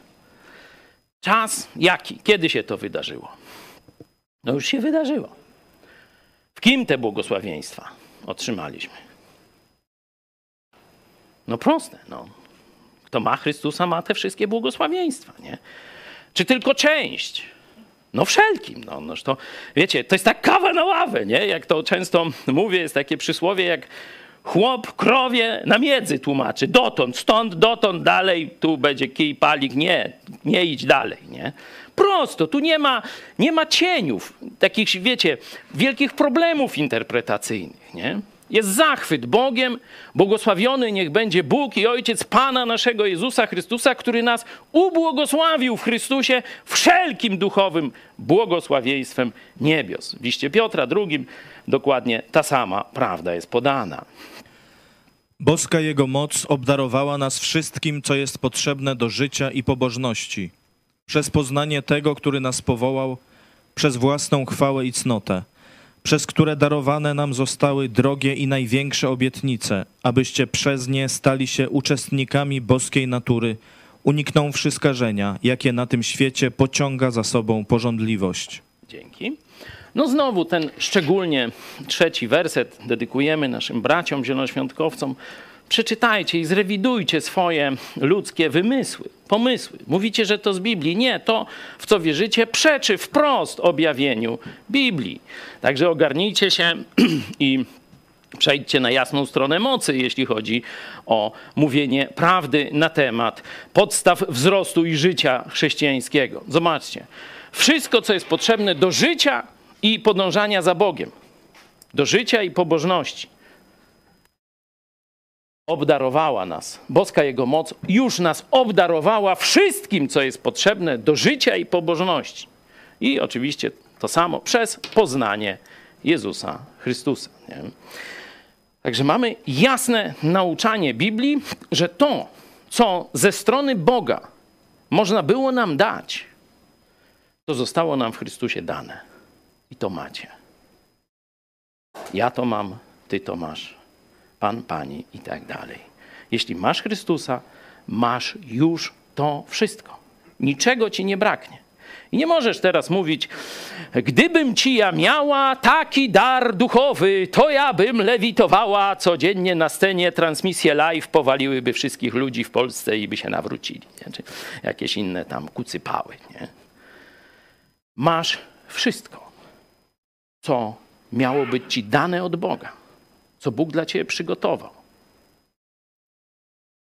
Czas jaki? Kiedy się to wydarzyło? No już się wydarzyło. W kim te błogosławieństwa otrzymaliśmy? No proste, no. Kto ma Chrystusa, ma te wszystkie błogosławieństwa, nie? Czy tylko część? No wszelkim. No, no to, wiecie, to jest tak kawa na ławę, nie? Jak to często mówię, jest takie przysłowie jak chłop krowie na miedzy tłumaczy. Dotąd, stąd, dotąd, dalej, tu będzie kij, palik. Nie, nie idź dalej, nie? Prosto, tu nie ma, nie ma cieniów, takich, wiecie, wielkich problemów interpretacyjnych, nie? Jest zachwyt Bogiem, błogosławiony niech będzie Bóg i Ojciec Pana naszego Jezusa Chrystusa, który nas ubłogosławił w Chrystusie wszelkim duchowym błogosławieństwem niebios. W liście Piotra drugim dokładnie ta sama prawda jest podana. Boska Jego moc obdarowała nas wszystkim, co jest potrzebne do życia i pobożności, przez poznanie tego, który nas powołał przez własną chwałę i cnotę, przez które darowane nam zostały drogie i największe obietnice, abyście przez nie stali się uczestnikami boskiej natury, uniknąwszy skażenia, jakie na tym świecie pociąga za sobą porządliwość. Dzięki. No znowu ten szczególnie trzeci werset dedykujemy naszym braciom zielonoświątkowcom. Przeczytajcie i zrewidujcie swoje ludzkie wymysły, pomysły. Mówicie, że to z Biblii. Nie, to w co wierzycie przeczy wprost objawieniu Biblii. Także ogarnijcie się (clears throat) i Przejdźcie na jasną stronę mocy, jeśli chodzi o mówienie prawdy na temat podstaw wzrostu i życia chrześcijańskiego. Zobaczcie, wszystko, co jest potrzebne do życia i podążania za Bogiem, do życia i pobożności, obdarowała nas. Boska Jego moc już nas obdarowała wszystkim, co jest potrzebne do życia i pobożności. I oczywiście to samo przez poznanie Jezusa Chrystusa. Nie? Także mamy jasne nauczanie Biblii, że to, co ze strony Boga można było nam dać, to zostało nam w Chrystusie dane. I to macie. Ja to mam, ty to masz, pan, pani i tak dalej. Jeśli masz Chrystusa, masz już to wszystko. Niczego ci nie braknie. I nie możesz teraz mówić, gdybym ci ja miała taki dar duchowy, to ja bym lewitowała codziennie na scenie, transmisje live powaliłyby wszystkich ludzi w Polsce i by się nawrócili. Nie? Czy jakieś inne tam kucypały. Nie? Masz wszystko, co miało być ci dane od Boga, co Bóg dla ciebie przygotował.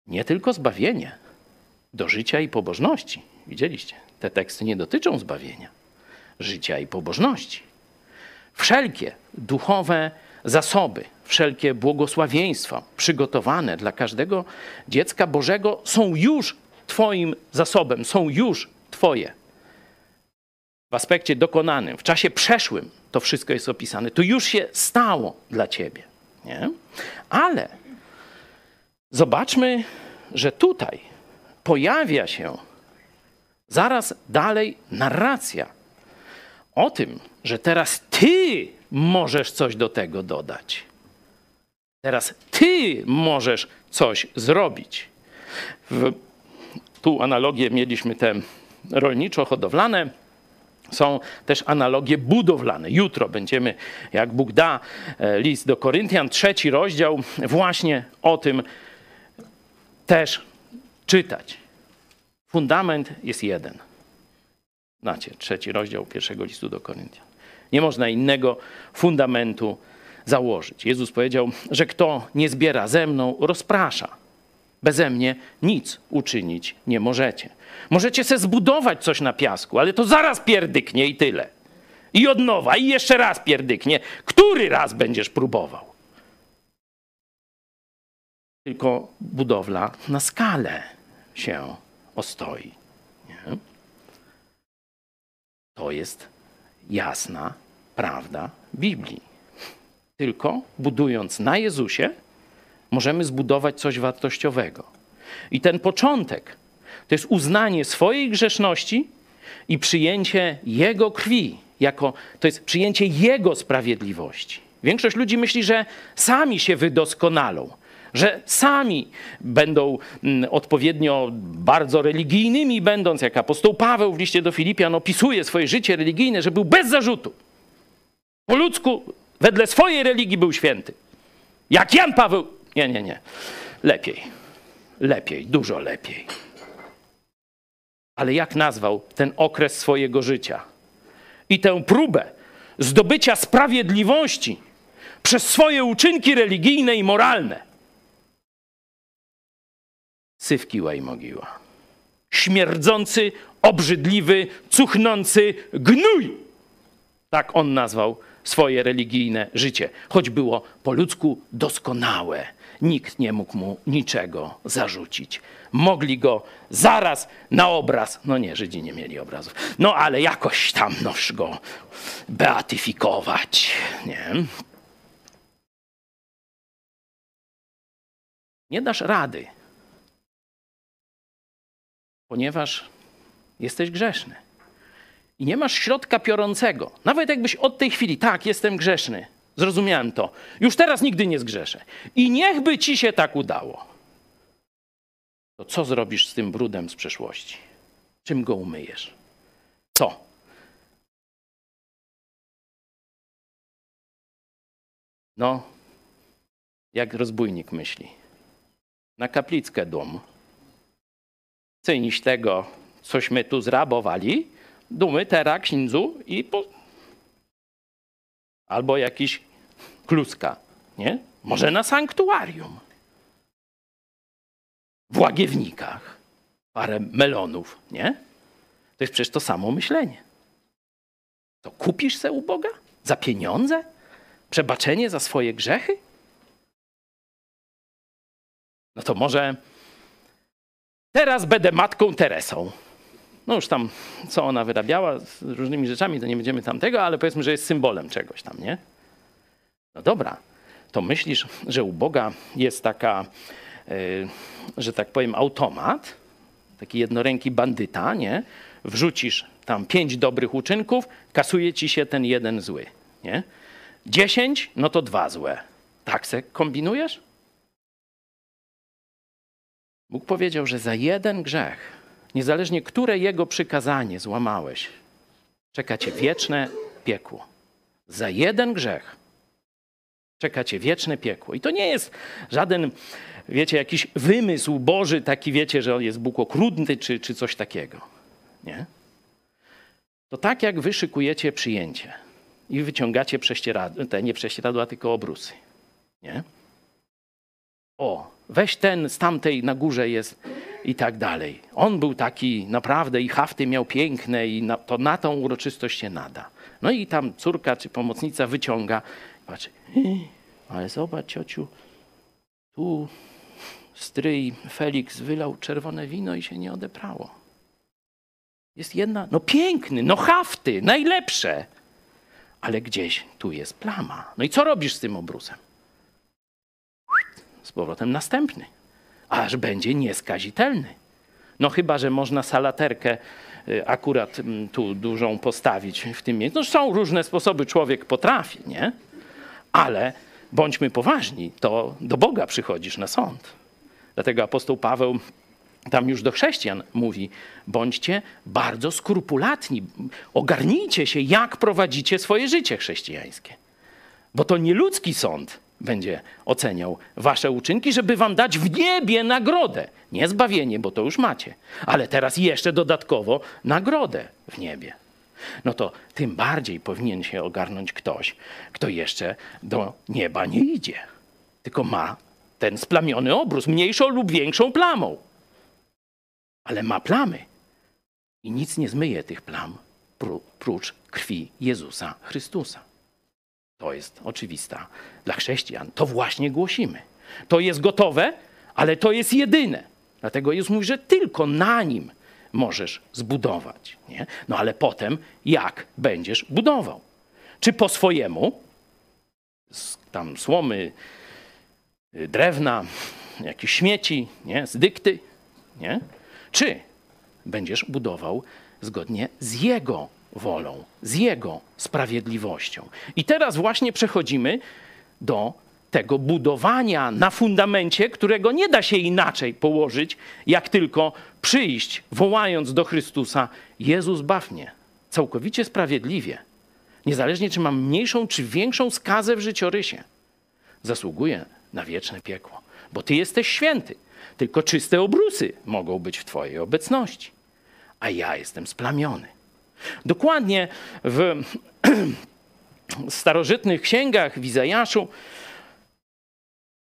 Nie tylko zbawienie do życia i pobożności. Widzieliście? Te teksty nie dotyczą zbawienia, życia i pobożności. Wszelkie duchowe zasoby, wszelkie błogosławieństwa przygotowane dla każdego dziecka Bożego są już Twoim zasobem, są już Twoje. W aspekcie dokonanym, w czasie przeszłym to wszystko jest opisane. To już się stało dla Ciebie. Nie? Ale zobaczmy, że tutaj pojawia się zaraz dalej narracja o tym, że teraz ty możesz coś do tego dodać. Teraz ty możesz coś zrobić. W, tu analogię mieliśmy te rolniczo-hodowlane. Są też analogie budowlane. Jutro będziemy, jak Bóg da, e, list do Koryntian, trzeci rozdział, właśnie o tym też czytać. Fundament jest jeden. Znacie, trzeci rozdział pierwszego listu do Koryntian. Nie można innego fundamentu założyć. Jezus powiedział, że kto nie zbiera ze mną, rozprasza. Beze mnie nic uczynić nie możecie. Możecie se zbudować coś na piasku, ale to zaraz pierdyknie i tyle. I od nowa, i jeszcze raz pierdyknie. Który raz będziesz próbował? Tylko budowla na skalę się ostoi. Nie? To jest jasna prawda Biblii. Tylko budując na Jezusie, możemy zbudować coś wartościowego. I ten początek to jest uznanie swojej grzeszności i przyjęcie Jego krwi, jako to jest przyjęcie Jego sprawiedliwości. Większość ludzi myśli, że sami się wydoskonalą, że sami będą mm, odpowiednio bardzo religijnymi, będąc jak apostoł Paweł w liście do Filipian opisuje swoje życie religijne, że był bez zarzutu. Po ludzku, wedle swojej religii był święty. Jak Jan Paweł. Nie, nie, nie. Lepiej. Lepiej, dużo lepiej. Ale jak nazwał ten okres swojego życia i tę próbę zdobycia sprawiedliwości przez swoje uczynki religijne i moralne? Sywkiła i mogiła. Śmierdzący, obrzydliwy, cuchnący gnój. Tak on nazwał swoje religijne życie, choć było po ludzku doskonałe. Nikt nie mógł mu niczego zarzucić. Mogli go zaraz na obraz, no nie, Żydzi nie mieli obrazów, no ale jakoś tam noż go beatyfikować, nie? Nie dasz rady, ponieważ jesteś grzeszny. I nie masz środka piorącego, nawet jakbyś od tej chwili, tak, jestem grzeszny, zrozumiałem to, już teraz nigdy nie zgrzeszę i niechby ci się tak udało, to co zrobisz z tym brudem z przeszłości? Czym go umyjesz? Co? No, jak rozbójnik myśli. Na kaplickę dom. Cyniś tego, cośmy tu zrabowali, dumy teraz księdzu i po... Albo jakiś kluska, nie? Może na sanktuarium. W łagiewnikach. Parę melonów, nie? To jest przecież to samo myślenie. To kupisz se u Boga? Za pieniądze? Przebaczenie za swoje grzechy? No to może teraz będę matką Teresą. No już tam, co ona wyrabiała z różnymi rzeczami, to nie będziemy tam tego, ale powiedzmy, że jest symbolem czegoś tam, nie? No dobra, to myślisz, że u Boga jest taka, yy, że tak powiem, automat, taki jednoręki bandyta, nie? Wrzucisz tam pięć dobrych uczynków, kasuje ci się ten jeden zły, nie? Dziesięć, no to dwa złe. Tak se kombinujesz? Bóg powiedział, że za jeden grzech, niezależnie które jego przykazanie złamałeś, czeka cię wieczne piekło. Za jeden grzech czeka cię wieczne piekło. I to nie jest żaden, wiecie, jakiś wymysł Boży, taki wiecie, że jest Bóg okrutny czy, czy coś takiego. Nie? To tak jak wy szykujecie przyjęcie i wyciągacie prześcieradła, te nie prześcieradła, tylko obrusy. Nie? O, weź ten z tamtej na górze jest i tak dalej. On był taki naprawdę i hafty miał piękne i na, to na tą uroczystość się nada. No i tam córka czy pomocnica wyciąga patrzy, ale zobacz ciociu, tu stryj Felix wylał czerwone wino i się nie odeprało. Jest jedna, no piękny, no hafty, najlepsze. Ale gdzieś tu jest plama. No i co robisz z tym obrusem? Z powrotem następny, aż będzie nieskazitelny. No chyba, że można salaterkę y, akurat mm, tu dużą postawić w tym miejscu. No są różne sposoby, człowiek potrafi, nie? Ale bądźmy poważni, to do Boga przychodzisz na sąd. Dlatego apostoł Paweł tam już do chrześcijan mówi: bądźcie bardzo skrupulatni, ogarnijcie się, jak prowadzicie swoje życie chrześcijańskie. Bo to nie ludzki sąd będzie oceniał wasze uczynki, żeby wam dać w niebie nagrodę. Nie zbawienie, bo to już macie, ale teraz jeszcze dodatkowo nagrodę w niebie. No to tym bardziej powinien się ogarnąć ktoś, kto jeszcze do nieba nie idzie, tylko ma ten splamiony obrus, mniejszą lub większą plamą ale ma plamy. I nic nie zmyje tych plam prócz krwi Jezusa Chrystusa. To jest oczywista dla chrześcijan. To właśnie głosimy. To jest gotowe, ale to jest jedyne. Dlatego Jezus mówi, że tylko na nim możesz zbudować. Nie? No ale potem jak będziesz budował? Czy po swojemu, z tam słomy, y, drewna, jakieś śmieci, nie? z dykty, nie? Czy będziesz budował zgodnie z Jego wolą, z Jego sprawiedliwością. I teraz właśnie przechodzimy do tego budowania na fundamencie, którego nie da się inaczej położyć, jak tylko przyjść, wołając do Chrystusa: Jezus, baw mnie, całkowicie sprawiedliwie. Niezależnie, czy mam mniejszą czy większą skazę w życiorysie, zasługuję na wieczne piekło, bo Ty jesteś święty. Tylko czyste obrusy mogą być w Twojej obecności, a ja jestem splamiony. Dokładnie w (clears throat) starożytnych księgach w Izajaszu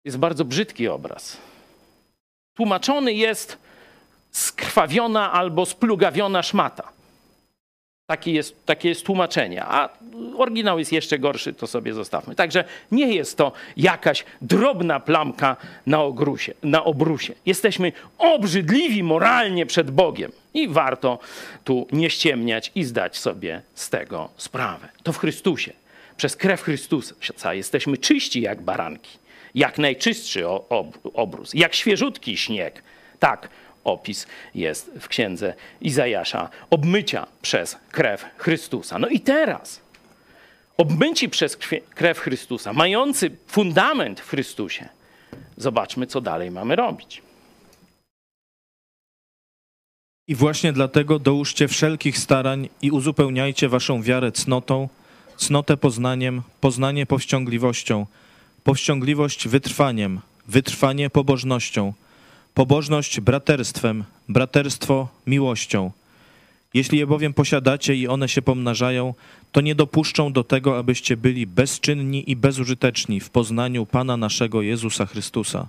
jest bardzo brzydki obraz. Tłumaczony jest skrwawiona albo splugawiona szmata. Takie jest, takie jest tłumaczenie, a oryginał jest jeszcze gorszy, to sobie zostawmy. Także nie jest to jakaś drobna plamka na, ogrusie, na obrusie. Jesteśmy obrzydliwi moralnie przed Bogiem i warto tu nie ściemniać i zdać sobie z tego sprawę. To w Chrystusie, przez krew Chrystusa jesteśmy czyści jak baranki, jak najczystszy obrus, jak świeżutki śnieg. Tak, opis jest w księdze Izajasza obmycia przez krew Chrystusa. No i teraz, obmyci przez krew Chrystusa, mający fundament w Chrystusie, zobaczmy, co dalej mamy robić. I właśnie dlatego dołóżcie wszelkich starań i uzupełniajcie waszą wiarę cnotą, cnotę poznaniem, poznanie powściągliwością, powściągliwość wytrwaniem, wytrwanie pobożnością, pobożność braterstwem, braterstwo miłością. Jeśli je bowiem posiadacie i one się pomnażają, to nie dopuszczą do tego, abyście byli bezczynni i bezużyteczni w poznaniu Pana naszego Jezusa Chrystusa.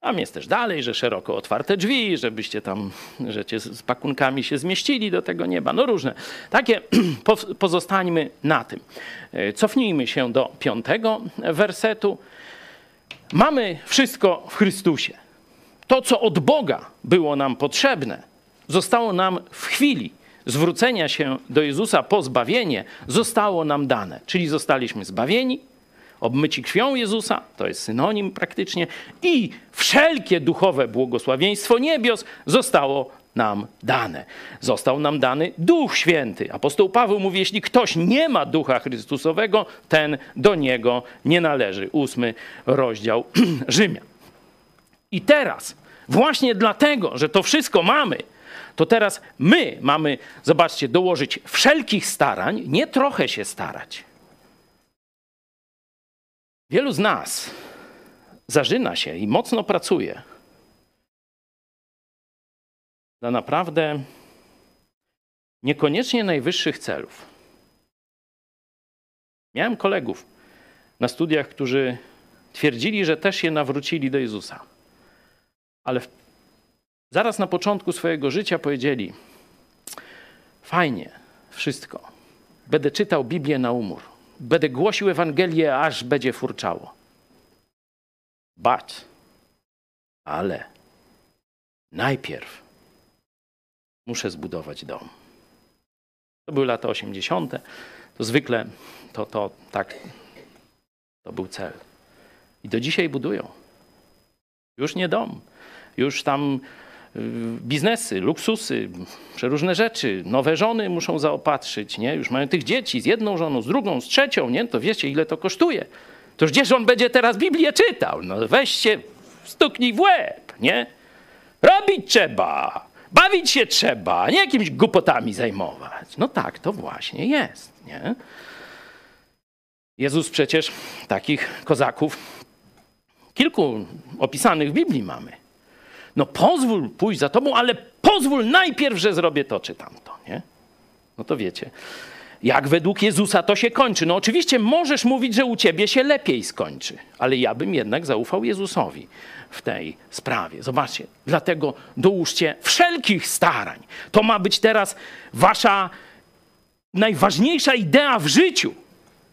Tam jest też dalej, że szeroko otwarte drzwi, żebyście tam, że cię z pakunkami się zmieścili do tego nieba. No różne. Takie (clears throat) po- pozostańmy na tym. E, Cofnijmy się do piątego wersetu. Mamy wszystko w Chrystusie. To, co od Boga było nam potrzebne, zostało nam w chwili zwrócenia się do Jezusa po zbawienie, zostało nam dane. Czyli zostaliśmy zbawieni, obmyci krwią Jezusa, to jest synonim praktycznie, i wszelkie duchowe błogosławieństwo niebios zostało nam dane. Został nam dany Duch Święty. Apostoł Paweł mówi, jeśli ktoś nie ma Ducha Chrystusowego, ten do niego nie należy. Ósmy rozdział (clears throat) Rzymian. I teraz, właśnie dlatego, że to wszystko mamy, to teraz my mamy, zobaczcie, dołożyć wszelkich starań, nie trochę się starać. Wielu z nas zażyna się i mocno pracuje dla naprawdę niekoniecznie najwyższych celów. Miałem kolegów na studiach, którzy twierdzili, że też się nawrócili do Jezusa. Ale zaraz na początku swojego życia powiedzieli: Fajnie, wszystko. Będę czytał Biblię na umór. Będę głosił Ewangelię, aż będzie furczało. But, ale najpierw muszę zbudować dom. To były lata 80. To zwykle to, to tak, to był cel. I do dzisiaj budują. Już nie dom, już tam y, biznesy, luksusy, przeróżne rzeczy, nowe żony muszą zaopatrzyć, nie? Już mają tych dzieci z jedną żoną, z drugą, z trzecią, nie? To wiecie, ile to kosztuje. To gdzież on będzie teraz Biblię czytał? No weźcie, stuknij w łeb, nie? Robić trzeba, bawić się trzeba, nie jakimiś głupotami zajmować. No tak, to właśnie jest, nie? Jezus przecież takich kozaków kilku opisanych w Biblii mamy. No pozwól pójść za tobą, ale pozwól najpierw, że zrobię to czy tamto, nie? No to wiecie, jak według Jezusa to się kończy. No oczywiście możesz mówić, że u ciebie się lepiej skończy, ale ja bym jednak zaufał Jezusowi w tej sprawie. Zobaczcie, dlatego dołóżcie wszelkich starań. To ma być teraz wasza najważniejsza idea w życiu,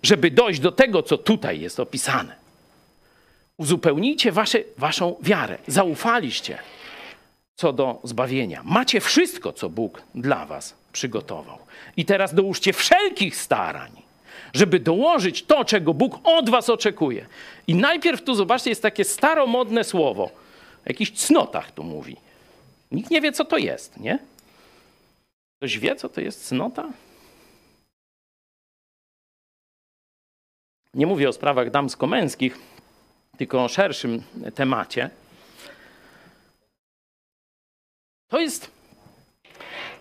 żeby dojść do tego, co tutaj jest opisane. Uzupełnijcie wasze, waszą wiarę. Zaufaliście co do zbawienia. Macie wszystko, co Bóg dla was przygotował. I teraz dołóżcie wszelkich starań, żeby dołożyć to, czego Bóg od was oczekuje. I najpierw tu, zobaczcie, jest takie staromodne słowo. O jakichś cnotach tu mówi. Nikt nie wie, co to jest, nie? Ktoś wie, co to jest cnota? Nie mówię o sprawach damsko-męskich, tylko o szerszym temacie. To jest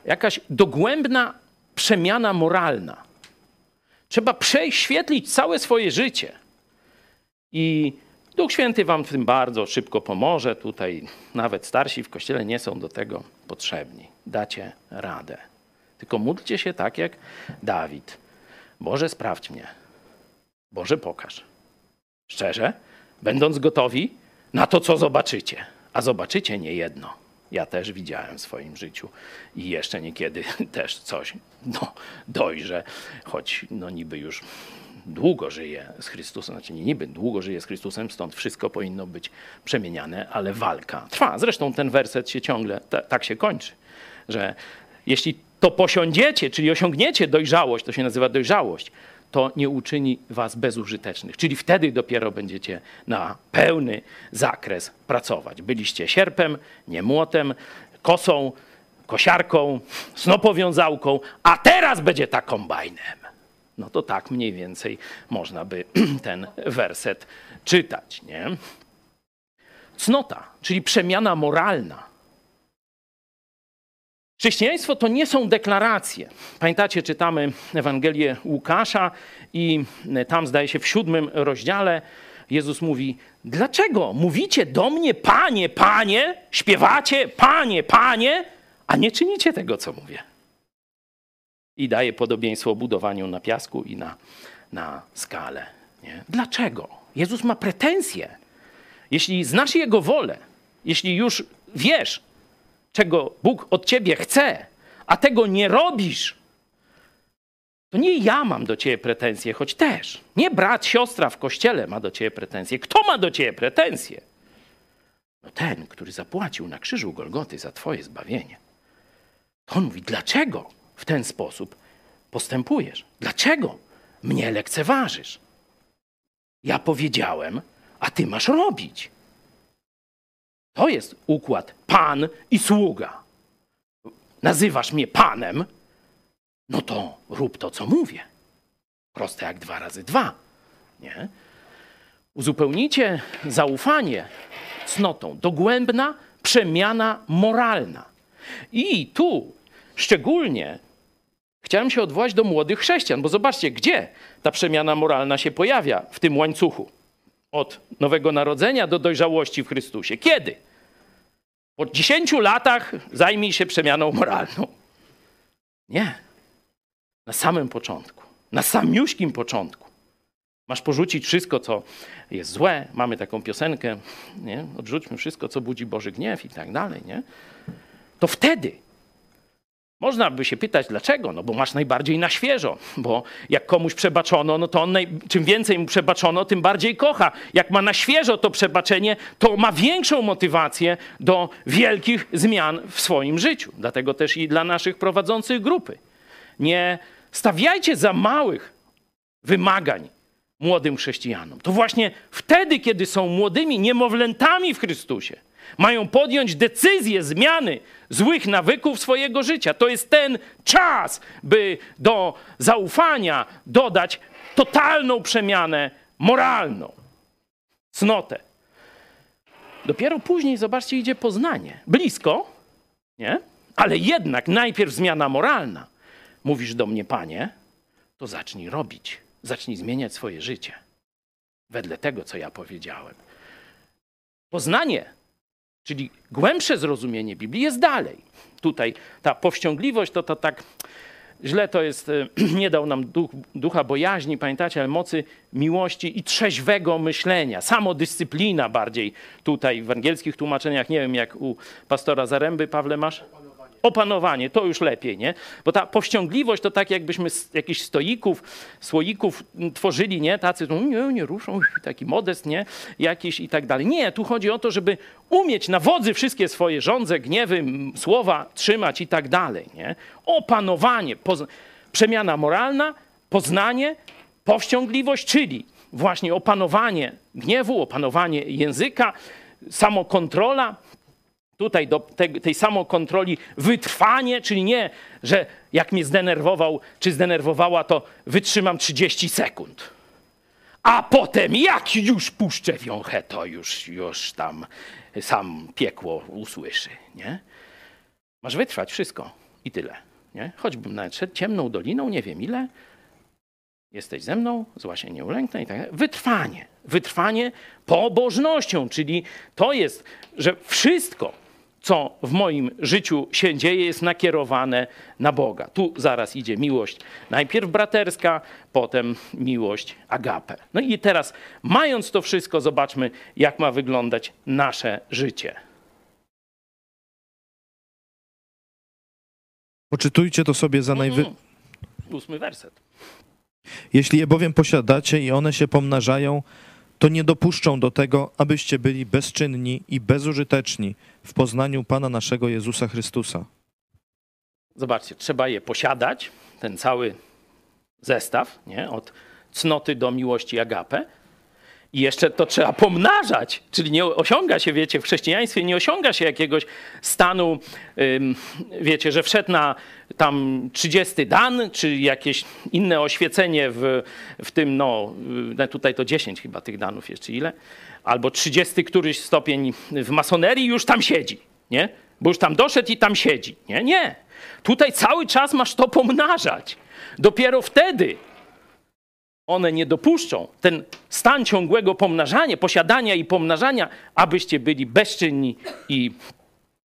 jakaś dogłębna przemiana moralna. Trzeba prześwietlić całe swoje życie. I Duch Święty wam w tym bardzo szybko pomoże. Tutaj nawet starsi w kościele nie są do tego potrzebni. Dacie radę. Tylko módlcie się tak jak Dawid. Boże, sprawdź mnie. Boże, pokaż. Szczerze, będąc gotowi na to, co zobaczycie. A zobaczycie nie jedno. Ja też widziałem w swoim życiu i jeszcze niekiedy (laughs) też coś no, dojrzę, choć no niby już długo żyję z Chrystusem, znaczy nie niby, długo żyję z Chrystusem, stąd wszystko powinno być przemieniane, ale walka trwa. Zresztą ten werset się ciągle ta, tak się kończy, że jeśli to posiądziecie, czyli osiągniecie dojrzałość, to się nazywa dojrzałość, to nie uczyni was bezużytecznych. Czyli wtedy dopiero będziecie na pełny zakres pracować. Byliście sierpem, nie młotem, kosą, kosiarką, snopowiązałką, a teraz będzie ta kombajnem. No to tak mniej więcej można by (clears throat) ten werset czytać, nie? Cnota, czyli przemiana moralna. Chrześcijaństwo to nie są deklaracje. Pamiętacie, czytamy Ewangelię Łukasza i tam zdaje się w siódmym rozdziale Jezus mówi: Dlaczego mówicie do mnie, panie, panie, śpiewacie, panie, panie, a nie czynicie tego, co mówię? I daje podobieństwo o budowaniu na piasku i na, na skale. Nie? Dlaczego? Jezus ma pretensje. Jeśli znasz Jego wolę, jeśli już wiesz, czego Bóg od ciebie chce, a tego nie robisz, to nie ja mam do ciebie pretensje, choć też. Nie brat, siostra w kościele ma do ciebie pretensje. Kto ma do ciebie pretensje? No ten, który zapłacił na krzyżu Golgoty za twoje zbawienie. To on mówi, dlaczego w ten sposób postępujesz? Dlaczego mnie lekceważysz? Ja powiedziałem, a ty masz robić. To jest układ pan i sługa. Nazywasz mnie panem, no to rób to, co mówię. Proste jak dwa razy dwa. Nie? Uzupełnijcie zaufanie cnotą. Dogłębna przemiana moralna. I tu szczególnie chciałem się odwołać do młodych chrześcijan, bo zobaczcie, gdzie ta przemiana moralna się pojawia w tym łańcuchu. Od Nowego Narodzenia do dojrzałości w Chrystusie. Kiedy? Po 10 latach zajmij się przemianą moralną. Nie. Na samym początku. Na samiuśkim początku. Masz porzucić wszystko, co jest złe. Mamy taką piosenkę, nie? Odrzućmy wszystko, co budzi Boży gniew i tak dalej, nie? To wtedy można by się pytać, dlaczego? No bo masz najbardziej na świeżo, bo jak komuś przebaczono, no to on naj... czym więcej mu przebaczono, tym bardziej kocha. Jak ma na świeżo to przebaczenie, to ma większą motywację do wielkich zmian w swoim życiu. Dlatego też i dla naszych prowadzących grupy. Nie stawiajcie za małych wymagań młodym chrześcijanom. To właśnie wtedy, kiedy są młodymi niemowlętami w Chrystusie, mają podjąć decyzję zmiany złych nawyków swojego życia. To jest ten czas, by do zaufania dodać totalną przemianę moralną, cnotę. Dopiero później, zobaczcie, idzie poznanie. Blisko, nie? Ale jednak najpierw zmiana moralna. Mówisz do mnie, panie, to zacznij robić, zacznij zmieniać swoje życie. Wedle tego, co ja powiedziałem. Poznanie Czyli głębsze zrozumienie Biblii jest dalej. Tutaj ta powściągliwość to, to tak źle to jest, (clears throat) nie dał nam duch, ducha bojaźni, pamiętacie, ale mocy miłości i trzeźwego myślenia. Samodyscyplina bardziej tutaj w angielskich tłumaczeniach, nie wiem jak u pastora Zaręby, Pawle masz? Opanowanie, to już lepiej, nie? Bo ta powściągliwość to tak jakbyśmy jakichś stoików, słoików tworzyli, nie? Tacy, no nie, nie ruszą, taki modest, nie? Jakiś i tak dalej. Nie, tu chodzi o to, żeby umieć na wodzy wszystkie swoje żądze, gniewy, słowa trzymać i tak dalej, nie? Opanowanie, przemiana moralna, poznanie, powściągliwość, czyli właśnie opanowanie gniewu, opanowanie języka, samokontrola, tutaj do tej, tej samokontroli wytrwanie, czyli nie, że jak mnie zdenerwował czy zdenerwowała, to wytrzymam 30 sekund. A potem jak już puszczę wiąchę, to już, już tam sam piekło usłyszy, nie? Masz wytrwać wszystko i tyle, nie? Choćbym nawet ciemną doliną, nie wiem ile, jesteś ze mną, zła się nie ulęknę i tak dalej. Wytrwanie. Wytrwanie pobożnością, czyli to jest, że wszystko, co w moim życiu się dzieje, jest nakierowane na Boga. Tu zaraz idzie miłość, najpierw braterska, potem miłość agape. No i teraz, mając to wszystko, zobaczmy, jak ma wyglądać nasze życie. Poczytujcie to sobie za najwy... Mhm. Ósmy werset. Jeśli je bowiem posiadacie i one się pomnażają, to nie dopuszczą do tego, abyście byli bezczynni i bezużyteczni w poznaniu Pana naszego Jezusa Chrystusa. Zobaczcie, trzeba je posiadać, ten cały zestaw, nie? Od cnoty do miłości agape. I jeszcze to trzeba pomnażać, czyli nie osiąga się, wiecie, w chrześcijaństwie nie osiąga się jakiegoś stanu, wiecie, że wszedł na tam 30 dan, czy jakieś inne oświecenie w, w tym, no, y, tutaj to 10 chyba tych danów jeszcze ile, albo 30 któryś stopień w masonerii już tam siedzi, nie? Bo już tam doszedł i tam siedzi, nie? Nie. Tutaj cały czas masz to pomnażać. Dopiero wtedy one nie dopuszczą ten stan ciągłego pomnażania, posiadania i pomnażania, abyście byli bezczynni i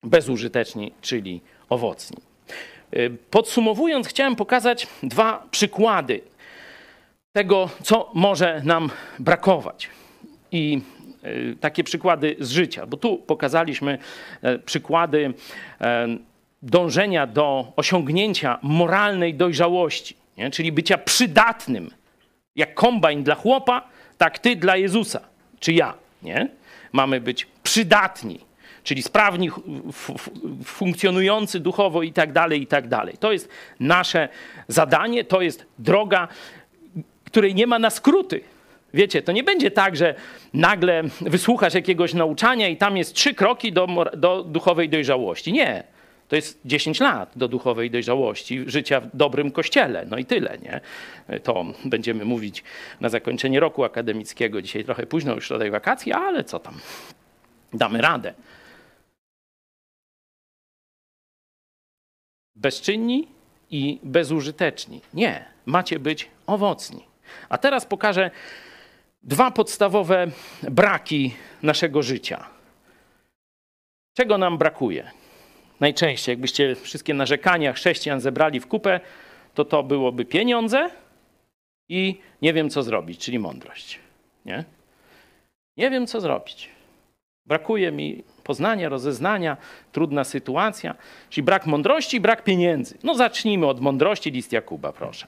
bezużyteczni, czyli owocni. Y, Podsumowując, chciałem pokazać dwa przykłady tego, co może nam brakować. I takie przykłady z życia, bo tu pokazaliśmy e, przykłady e, dążenia do osiągnięcia moralnej dojrzałości, nie? czyli bycia przydatnym jak kombajn dla chłopa, tak ty dla Jezusa, czy ja, nie? Mamy być przydatni, czyli sprawni, funkcjonujący duchowo i tak dalej, i tak dalej. To jest nasze zadanie, to jest droga, której nie ma na skróty. Wiecie, to nie będzie tak, że nagle wysłuchasz jakiegoś nauczania i tam jest trzy kroki do, do duchowej dojrzałości. Nie. To jest 10 lat do duchowej dojrzałości, życia w dobrym kościele. No i tyle, nie? To będziemy mówić na zakończenie roku akademickiego. Dzisiaj trochę późno, już tutaj wakacje, ale co tam? Damy radę. Bezczynni i bezużyteczni. Nie, macie być owocni. A teraz pokażę dwa podstawowe braki naszego życia. Czego nam brakuje? najczęściej, jakbyście wszystkie narzekania chrześcijan zebrali w kupę, to to byłoby pieniądze i nie wiem co zrobić, czyli mądrość. Nie? Nie wiem co zrobić. Brakuje mi poznania, rozeznania, trudna sytuacja, czyli brak mądrości, brak pieniędzy. No zacznijmy od mądrości, list Jakuba, proszę.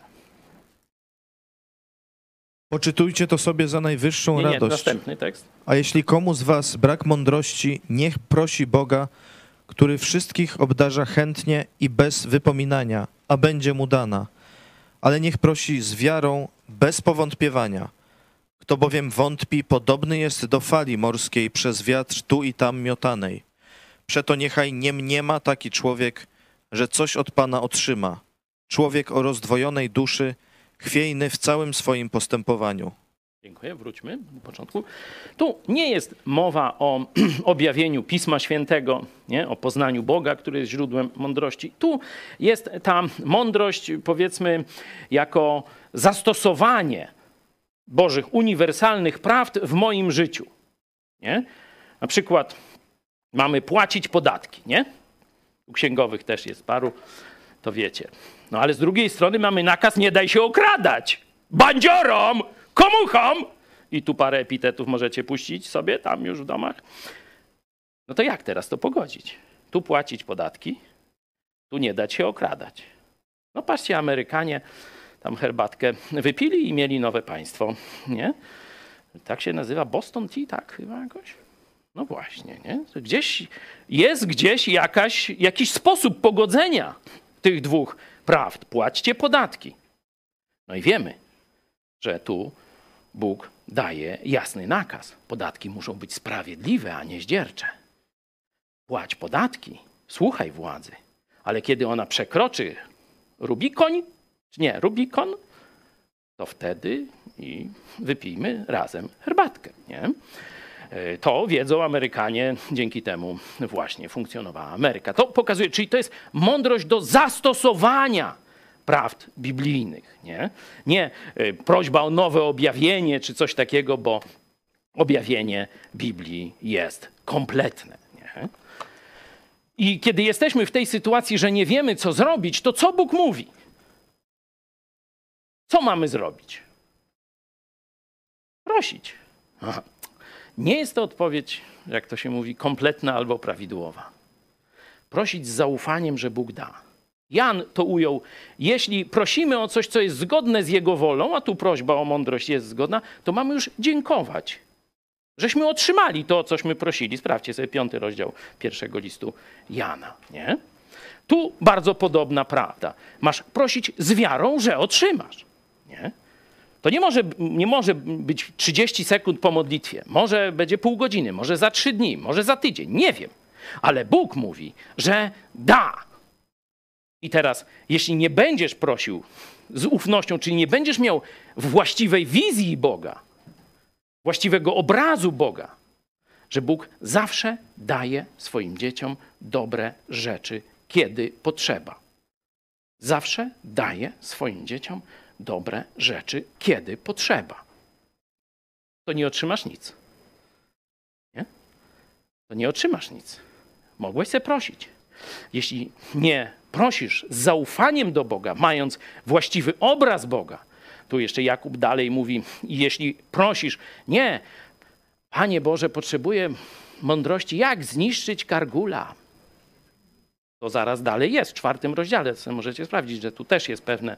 Poczytujcie to sobie za najwyższą Nie, nie, radość. następny tekst. A jeśli komu z was brak mądrości, niech prosi Boga, który wszystkich obdarza chętnie i bez wypominania, a będzie mu dana. Ale niech prosi z wiarą, bez powątpiewania. Kto bowiem wątpi, podobny jest do fali morskiej przez wiatr tu i tam miotanej. Przeto niechaj nie mniema taki człowiek, że coś od Pana otrzyma. Człowiek o rozdwojonej duszy, chwiejny w całym swoim postępowaniu. Dziękuję, wróćmy do początku. Tu nie jest mowa o (clears throat) objawieniu Pisma Świętego, nie? o poznaniu Boga, który jest źródłem mądrości. Tu jest ta mądrość, powiedzmy, jako zastosowanie Bożych uniwersalnych prawd w moim życiu. Nie? Na przykład mamy płacić podatki, nie? U księgowych też jest paru, to wiecie. No ale z drugiej strony mamy nakaz nie daj się okradać. Bandziorom! komuchom! I tu parę epitetów możecie puścić sobie tam już w domach. No to jak teraz to pogodzić? Tu płacić podatki, tu nie dać się okradać. No patrzcie, Amerykanie tam herbatkę wypili i mieli nowe państwo, nie? Tak się nazywa Boston Tea, tak chyba jakoś? No właśnie, nie? Gdzieś jest gdzieś jakaś, jakiś sposób pogodzenia tych dwóch prawd. Płaćcie podatki. No i wiemy, że tu Bóg daje jasny nakaz. Podatki muszą być sprawiedliwe, a nie zdziercze. Płać podatki, słuchaj władzy, ale kiedy ona przekroczy Rubikoń, czy nie, Rubikon, to wtedy i wypijmy razem herbatkę. Nie? To wiedzą Amerykanie, dzięki temu właśnie funkcjonowała Ameryka. To pokazuje, czyli to jest mądrość do zastosowania prawd biblijnych. Nie, nie y, prośba o nowe objawienie czy coś takiego, bo objawienie Biblii jest kompletne. Nie? I kiedy jesteśmy w tej sytuacji, że nie wiemy, co zrobić, to co Bóg mówi? Co mamy zrobić? Prosić. Aha. Nie jest to odpowiedź, jak to się mówi, kompletna albo prawidłowa. Prosić z zaufaniem, że Bóg da. Jan to ujął, jeśli prosimy o coś, co jest zgodne z Jego wolą, a tu prośba o mądrość jest zgodna, to mamy już dziękować. Żeśmy otrzymali to, cośmy prosili. Sprawdźcie sobie piąty rozdział pierwszego listu Jana. Nie? Tu bardzo podobna prawda. Masz prosić z wiarą, że otrzymasz. Nie? To nie może, nie może być 30 sekund po modlitwie. Może będzie pół godziny, może za trzy dni, może za tydzień. Nie wiem. Ale Bóg mówi, że da. I teraz, jeśli nie będziesz prosił z ufnością, czyli nie będziesz miał właściwej wizji Boga, właściwego obrazu Boga, że Bóg zawsze daje swoim dzieciom dobre rzeczy, kiedy potrzeba. Zawsze daje swoim dzieciom dobre rzeczy, kiedy potrzeba. To nie otrzymasz nic. Nie? To nie otrzymasz nic. Mogłeś sobie prosić. Jeśli nie prosisz z zaufaniem do Boga, mając właściwy obraz Boga, tu jeszcze Jakub dalej mówi, jeśli prosisz, nie, Panie Boże, potrzebuję mądrości, jak zniszczyć kargula. To zaraz dalej jest, w czwartym rozdziale. Możecie sprawdzić, że tu też jest pewne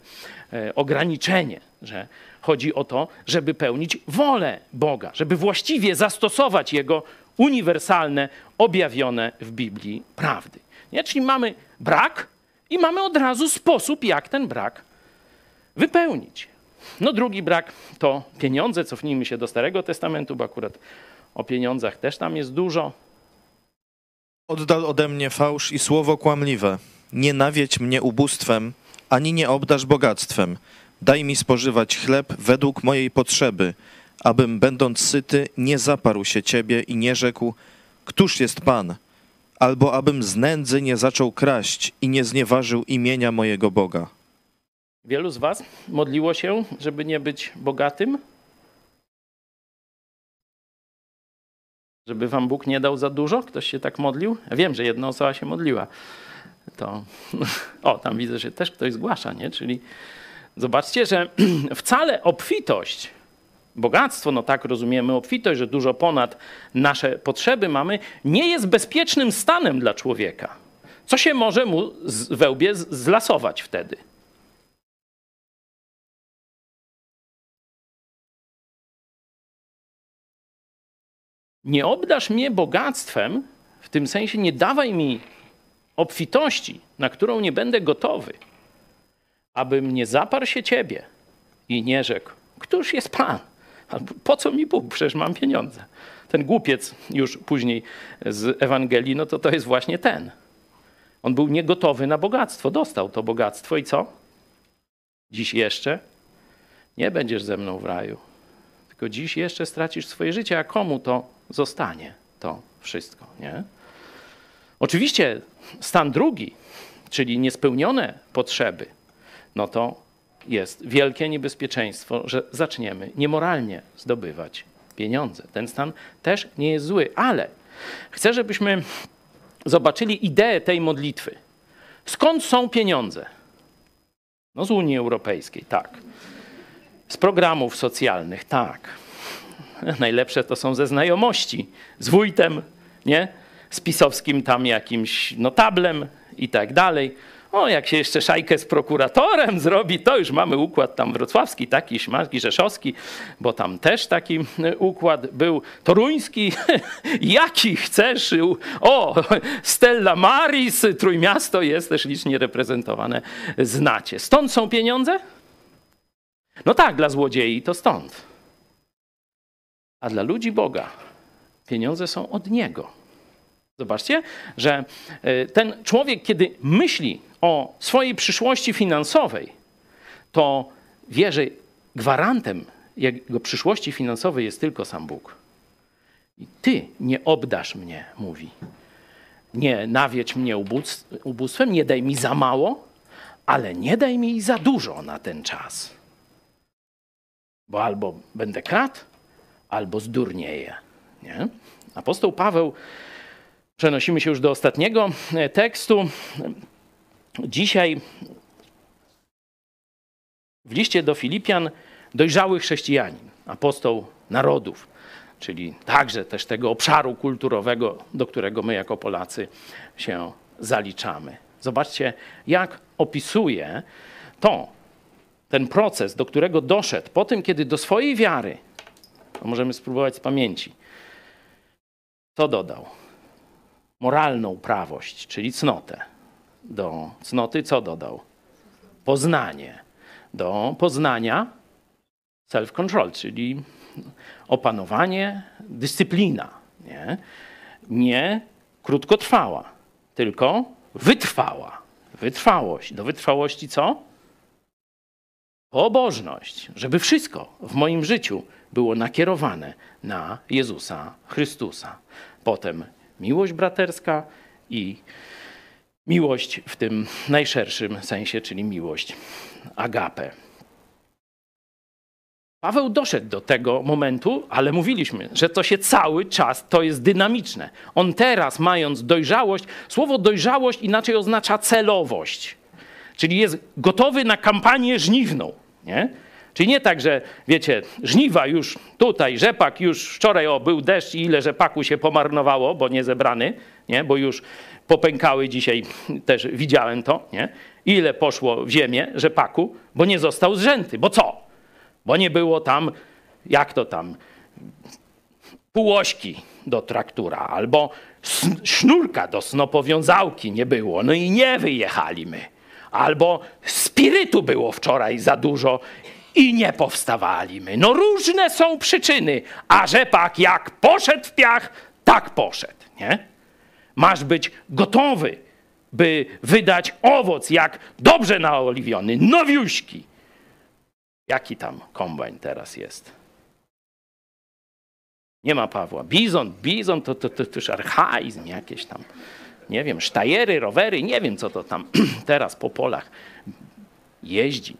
e, ograniczenie, że chodzi o to, żeby pełnić wolę Boga, żeby właściwie zastosować Jego uniwersalne, objawione w Biblii prawdy. Nie? Czyli mamy brak i mamy od razu sposób, jak ten brak wypełnić. No drugi brak to pieniądze. Cofnijmy się do Starego Testamentu, bo akurat o pieniądzach też tam jest dużo. Oddal ode mnie fałsz i słowo kłamliwe. Nie nawiedź mnie ubóstwem, ani nie obdasz bogactwem. Daj mi spożywać chleb według mojej potrzeby, abym, będąc syty, nie zaparł się ciebie i nie rzekł, któż jest Pan? Albo abym z nędzy nie zaczął kraść i nie znieważył imienia mojego Boga. Wielu z Was modliło się, żeby nie być bogatym? Żeby Wam Bóg nie dał za dużo? Ktoś się tak modlił? Wiem, że jedna osoba się modliła. To, (laughs) o, tam widzę, że też ktoś zgłasza, nie? Czyli zobaczcie, że (clears throat) wcale obfitość, bogactwo, no tak rozumiemy obfitość, że dużo ponad nasze potrzeby mamy, nie jest bezpiecznym stanem dla człowieka. Co się może mu z- we łbie z- zlasować wtedy? Nie obdasz mnie bogactwem, w tym sensie nie dawaj mi obfitości, na którą nie będę gotowy, abym nie zaparł się ciebie i nie rzekł, któż jest Pan? Albo po co mi Bóg? Przecież mam pieniądze. Ten głupiec już później z Ewangelii, no to to jest właśnie ten. On był niegotowy na bogactwo. Dostał to bogactwo i co? Dziś jeszcze nie będziesz ze mną w raju. Tylko dziś jeszcze stracisz swoje życie, a komu to zostanie to wszystko, nie? Oczywiście stan drugi, czyli niespełnione potrzeby, no to jest wielkie niebezpieczeństwo, że zaczniemy niemoralnie zdobywać pieniądze. Ten stan też nie jest zły, ale chcę, żebyśmy zobaczyli ideę tej modlitwy. Skąd są pieniądze? No z Unii Europejskiej, tak. Z programów socjalnych, tak. (laughs) Najlepsze to są ze znajomości. Z wójtem, nie? Z pisowskim tam jakimś notablem i tak dalej. O, jak się jeszcze szajkę z prokuratorem (laughs) zrobi, to już mamy układ tam wrocławski, taki śmaski, rzeszowski, bo tam też taki (laughs) układ był. Toruński, jaki chcesz? O, Stella Maris, Trójmiasto jest też licznie reprezentowane, znacie. Stąd są pieniądze? No tak, dla złodziei to stąd. A dla ludzi Boga pieniądze są od Niego. Zobaczcie, że y, ten człowiek, kiedy myśli o swojej przyszłości finansowej, to wie, że gwarantem jego przyszłości finansowej jest tylko sam Bóg. I ty nie obdasz mnie, mówi. Nie nawiedź mnie ubóstw- ubóstwem, nie daj mi za mało, ale nie daj mi za dużo na ten czas. Bo albo będę kradł, albo zdurnieję. Nie? Apostoł Paweł, przenosimy się już do ostatniego e, tekstu. Dzisiaj w liście do Filipian dojrzały chrześcijanin, apostoł narodów, czyli także też tego obszaru kulturowego, do którego my jako Polacy się zaliczamy. Zobaczcie, jak opisuje to, ten proces, do którego doszedł po tym, kiedy do swojej wiary, możemy spróbować z pamięci, co dodał? Moralną prawość, czyli cnotę. Do cnoty co dodał? Poznanie. Do poznania self-control, czyli opanowanie, dyscyplina. Nie, nie krótkotrwała, tylko wytrwała. Wytrwałość. Do wytrwałości co? Pobożność, żeby wszystko w moim życiu było nakierowane na Jezusa Chrystusa. Potem miłość braterska i miłość w tym najszerszym sensie, czyli miłość agape. Paweł doszedł do tego momentu, ale mówiliśmy, że to się cały czas, to jest dynamiczne. On teraz, mając dojrzałość, słowo dojrzałość inaczej oznacza celowość, czyli jest gotowy na kampanię żniwną. Nie? Czyli nie tak, że wiecie, żniwa już tutaj, rzepak już wczoraj, o, był deszcz i ile rzepaku się pomarnowało, bo nie zebrany, nie? bo już popękały dzisiaj, też widziałem to, nie? ile poszło w ziemię rzepaku, bo nie został zrzęty. Bo co? Bo nie było tam, jak to tam, półośki do traktura, albo sznurka do snopowiązałki nie było, no i nie wyjechali my. Albo spirytu było wczoraj za dużo i nie powstawaliśmy. No różne są przyczyny, a rzepak jak poszedł w piach, tak poszedł, nie? Masz być gotowy, by wydać owoc jak dobrze naoliwiony, nowiuśki. Jaki tam kombajn teraz jest? Nie ma Pawła. Bizon, bizon to, to, to, to już archaizm jakieś tam. Nie wiem, sztajery, rowery, nie wiem co to tam (clears throat) teraz po polach jeździ.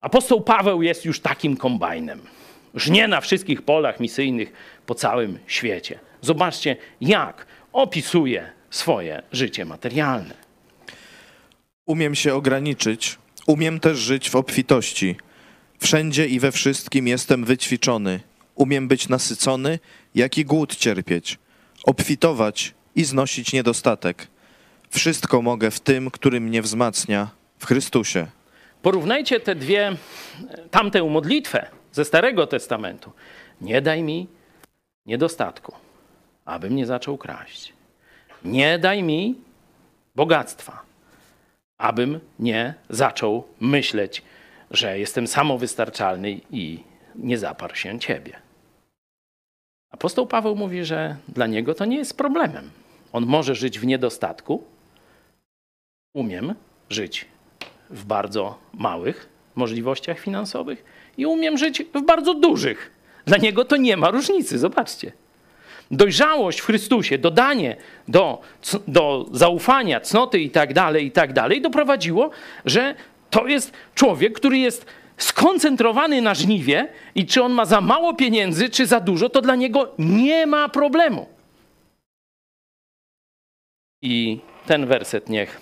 Apostoł Paweł jest już takim kombajnem. Żnie na wszystkich polach misyjnych po całym świecie. Zobaczcie, jak opisuje swoje życie materialne. Umiem się ograniczyć, umiem też żyć w obfitości. Wszędzie i we wszystkim jestem wyćwiczony. Umiem być nasycony, jak i głód cierpieć, obfitować i znosić niedostatek. Wszystko mogę w tym, który mnie wzmacnia, w Chrystusie. Porównajcie te dwie, tamtę modlitwę ze Starego Testamentu. Nie daj mi niedostatku, abym nie zaczął kraść. Nie daj mi bogactwa, abym nie zaczął myśleć, że jestem samowystarczalny i nie zaparł się ciebie. Apostoł Paweł mówi, że dla niego to nie jest problemem. On może żyć w niedostatku. Umiem żyć w bardzo małych możliwościach finansowych i umiem żyć w bardzo dużych. Dla niego to nie ma różnicy, zobaczcie. Dojrzałość w Chrystusie, dodanie do, do zaufania, cnoty i tak dalej, i tak dalej, doprowadziło, że to jest człowiek, który jest skoncentrowany na żniwie i czy on ma za mało pieniędzy, czy za dużo, to dla niego nie ma problemu. I ten werset niech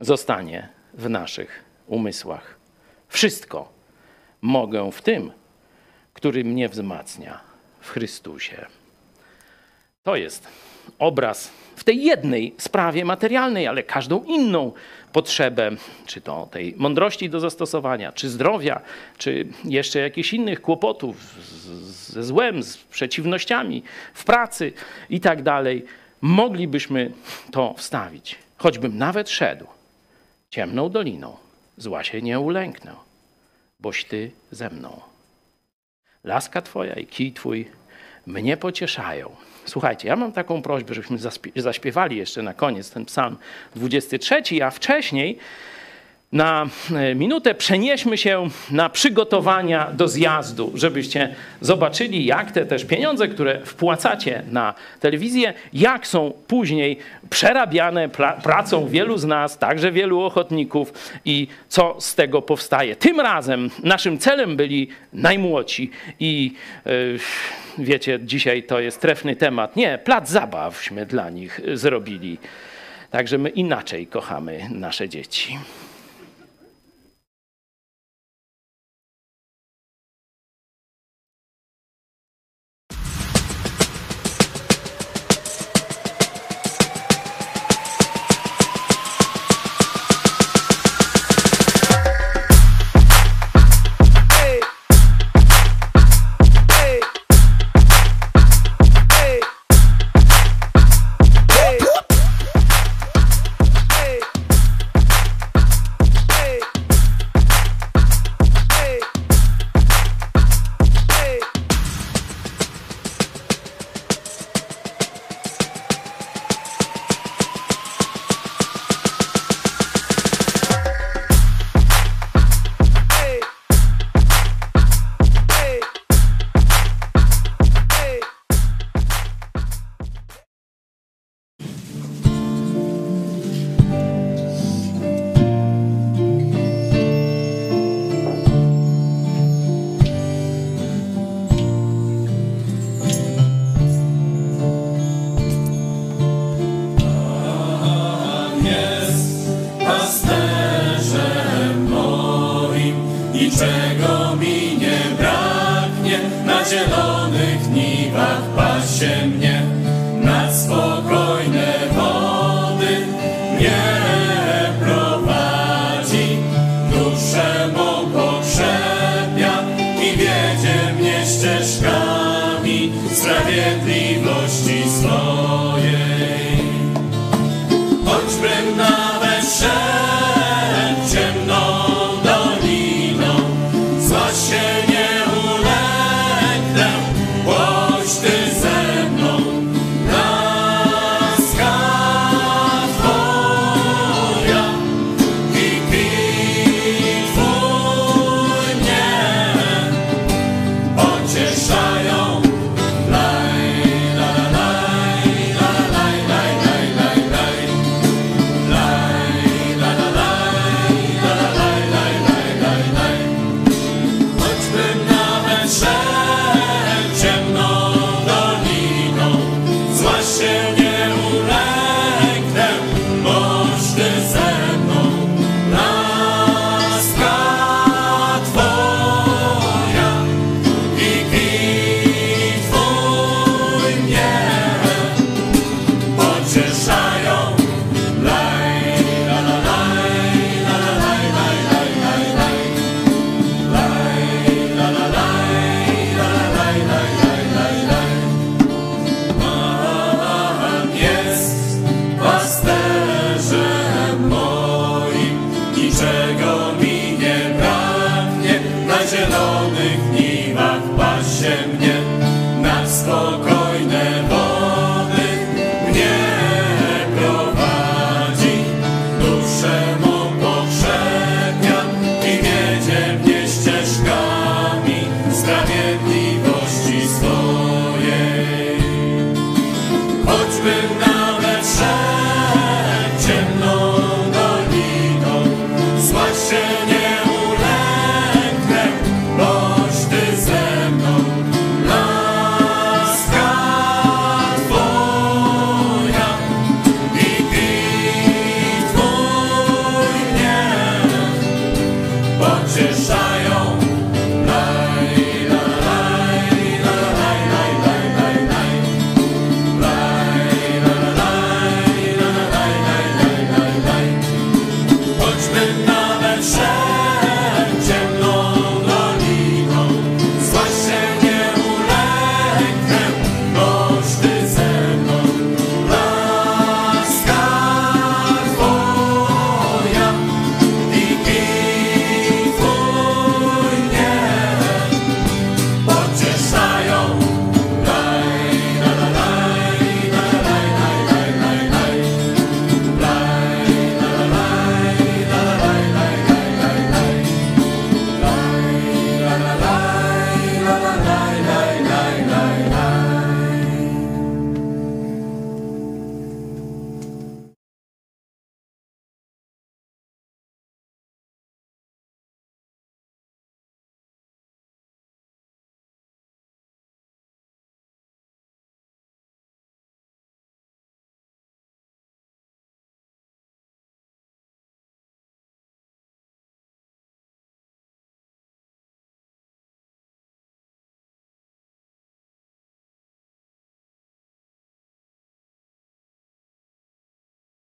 zostanie w naszych umysłach. Wszystko mogę w tym, który mnie wzmacnia w Chrystusie. To jest obraz w tej jednej sprawie materialnej, ale każdą inną potrzebę, czy to tej mądrości do zastosowania, czy zdrowia, czy jeszcze jakichś innych kłopotów ze złem, z przeciwnościami w pracy i tak dalej, moglibyśmy to wstawić. Choćbym nawet szedł ciemną doliną, zła się nie ulęknę, boś ty ze mną. Laska twoja i kij twój mnie pocieszają. Słuchajcie, ja mam taką prośbę, żebyśmy zaśpiewali jeszcze na koniec ten psalm 23, a wcześniej na e, minutę przenieśmy się na przygotowania do zjazdu, żebyście zobaczyli, jak te też pieniądze, które wpłacacie na telewizję, jak są później przerabiane pracą wielu z nas, także wielu ochotników i co z tego powstaje. Tym razem naszym celem byli najmłodsi i yy, wiecie, dzisiaj to jest trefny temat. Nie, plac zabawśmy dla nich zrobili. Także my inaczej kochamy nasze dzieci.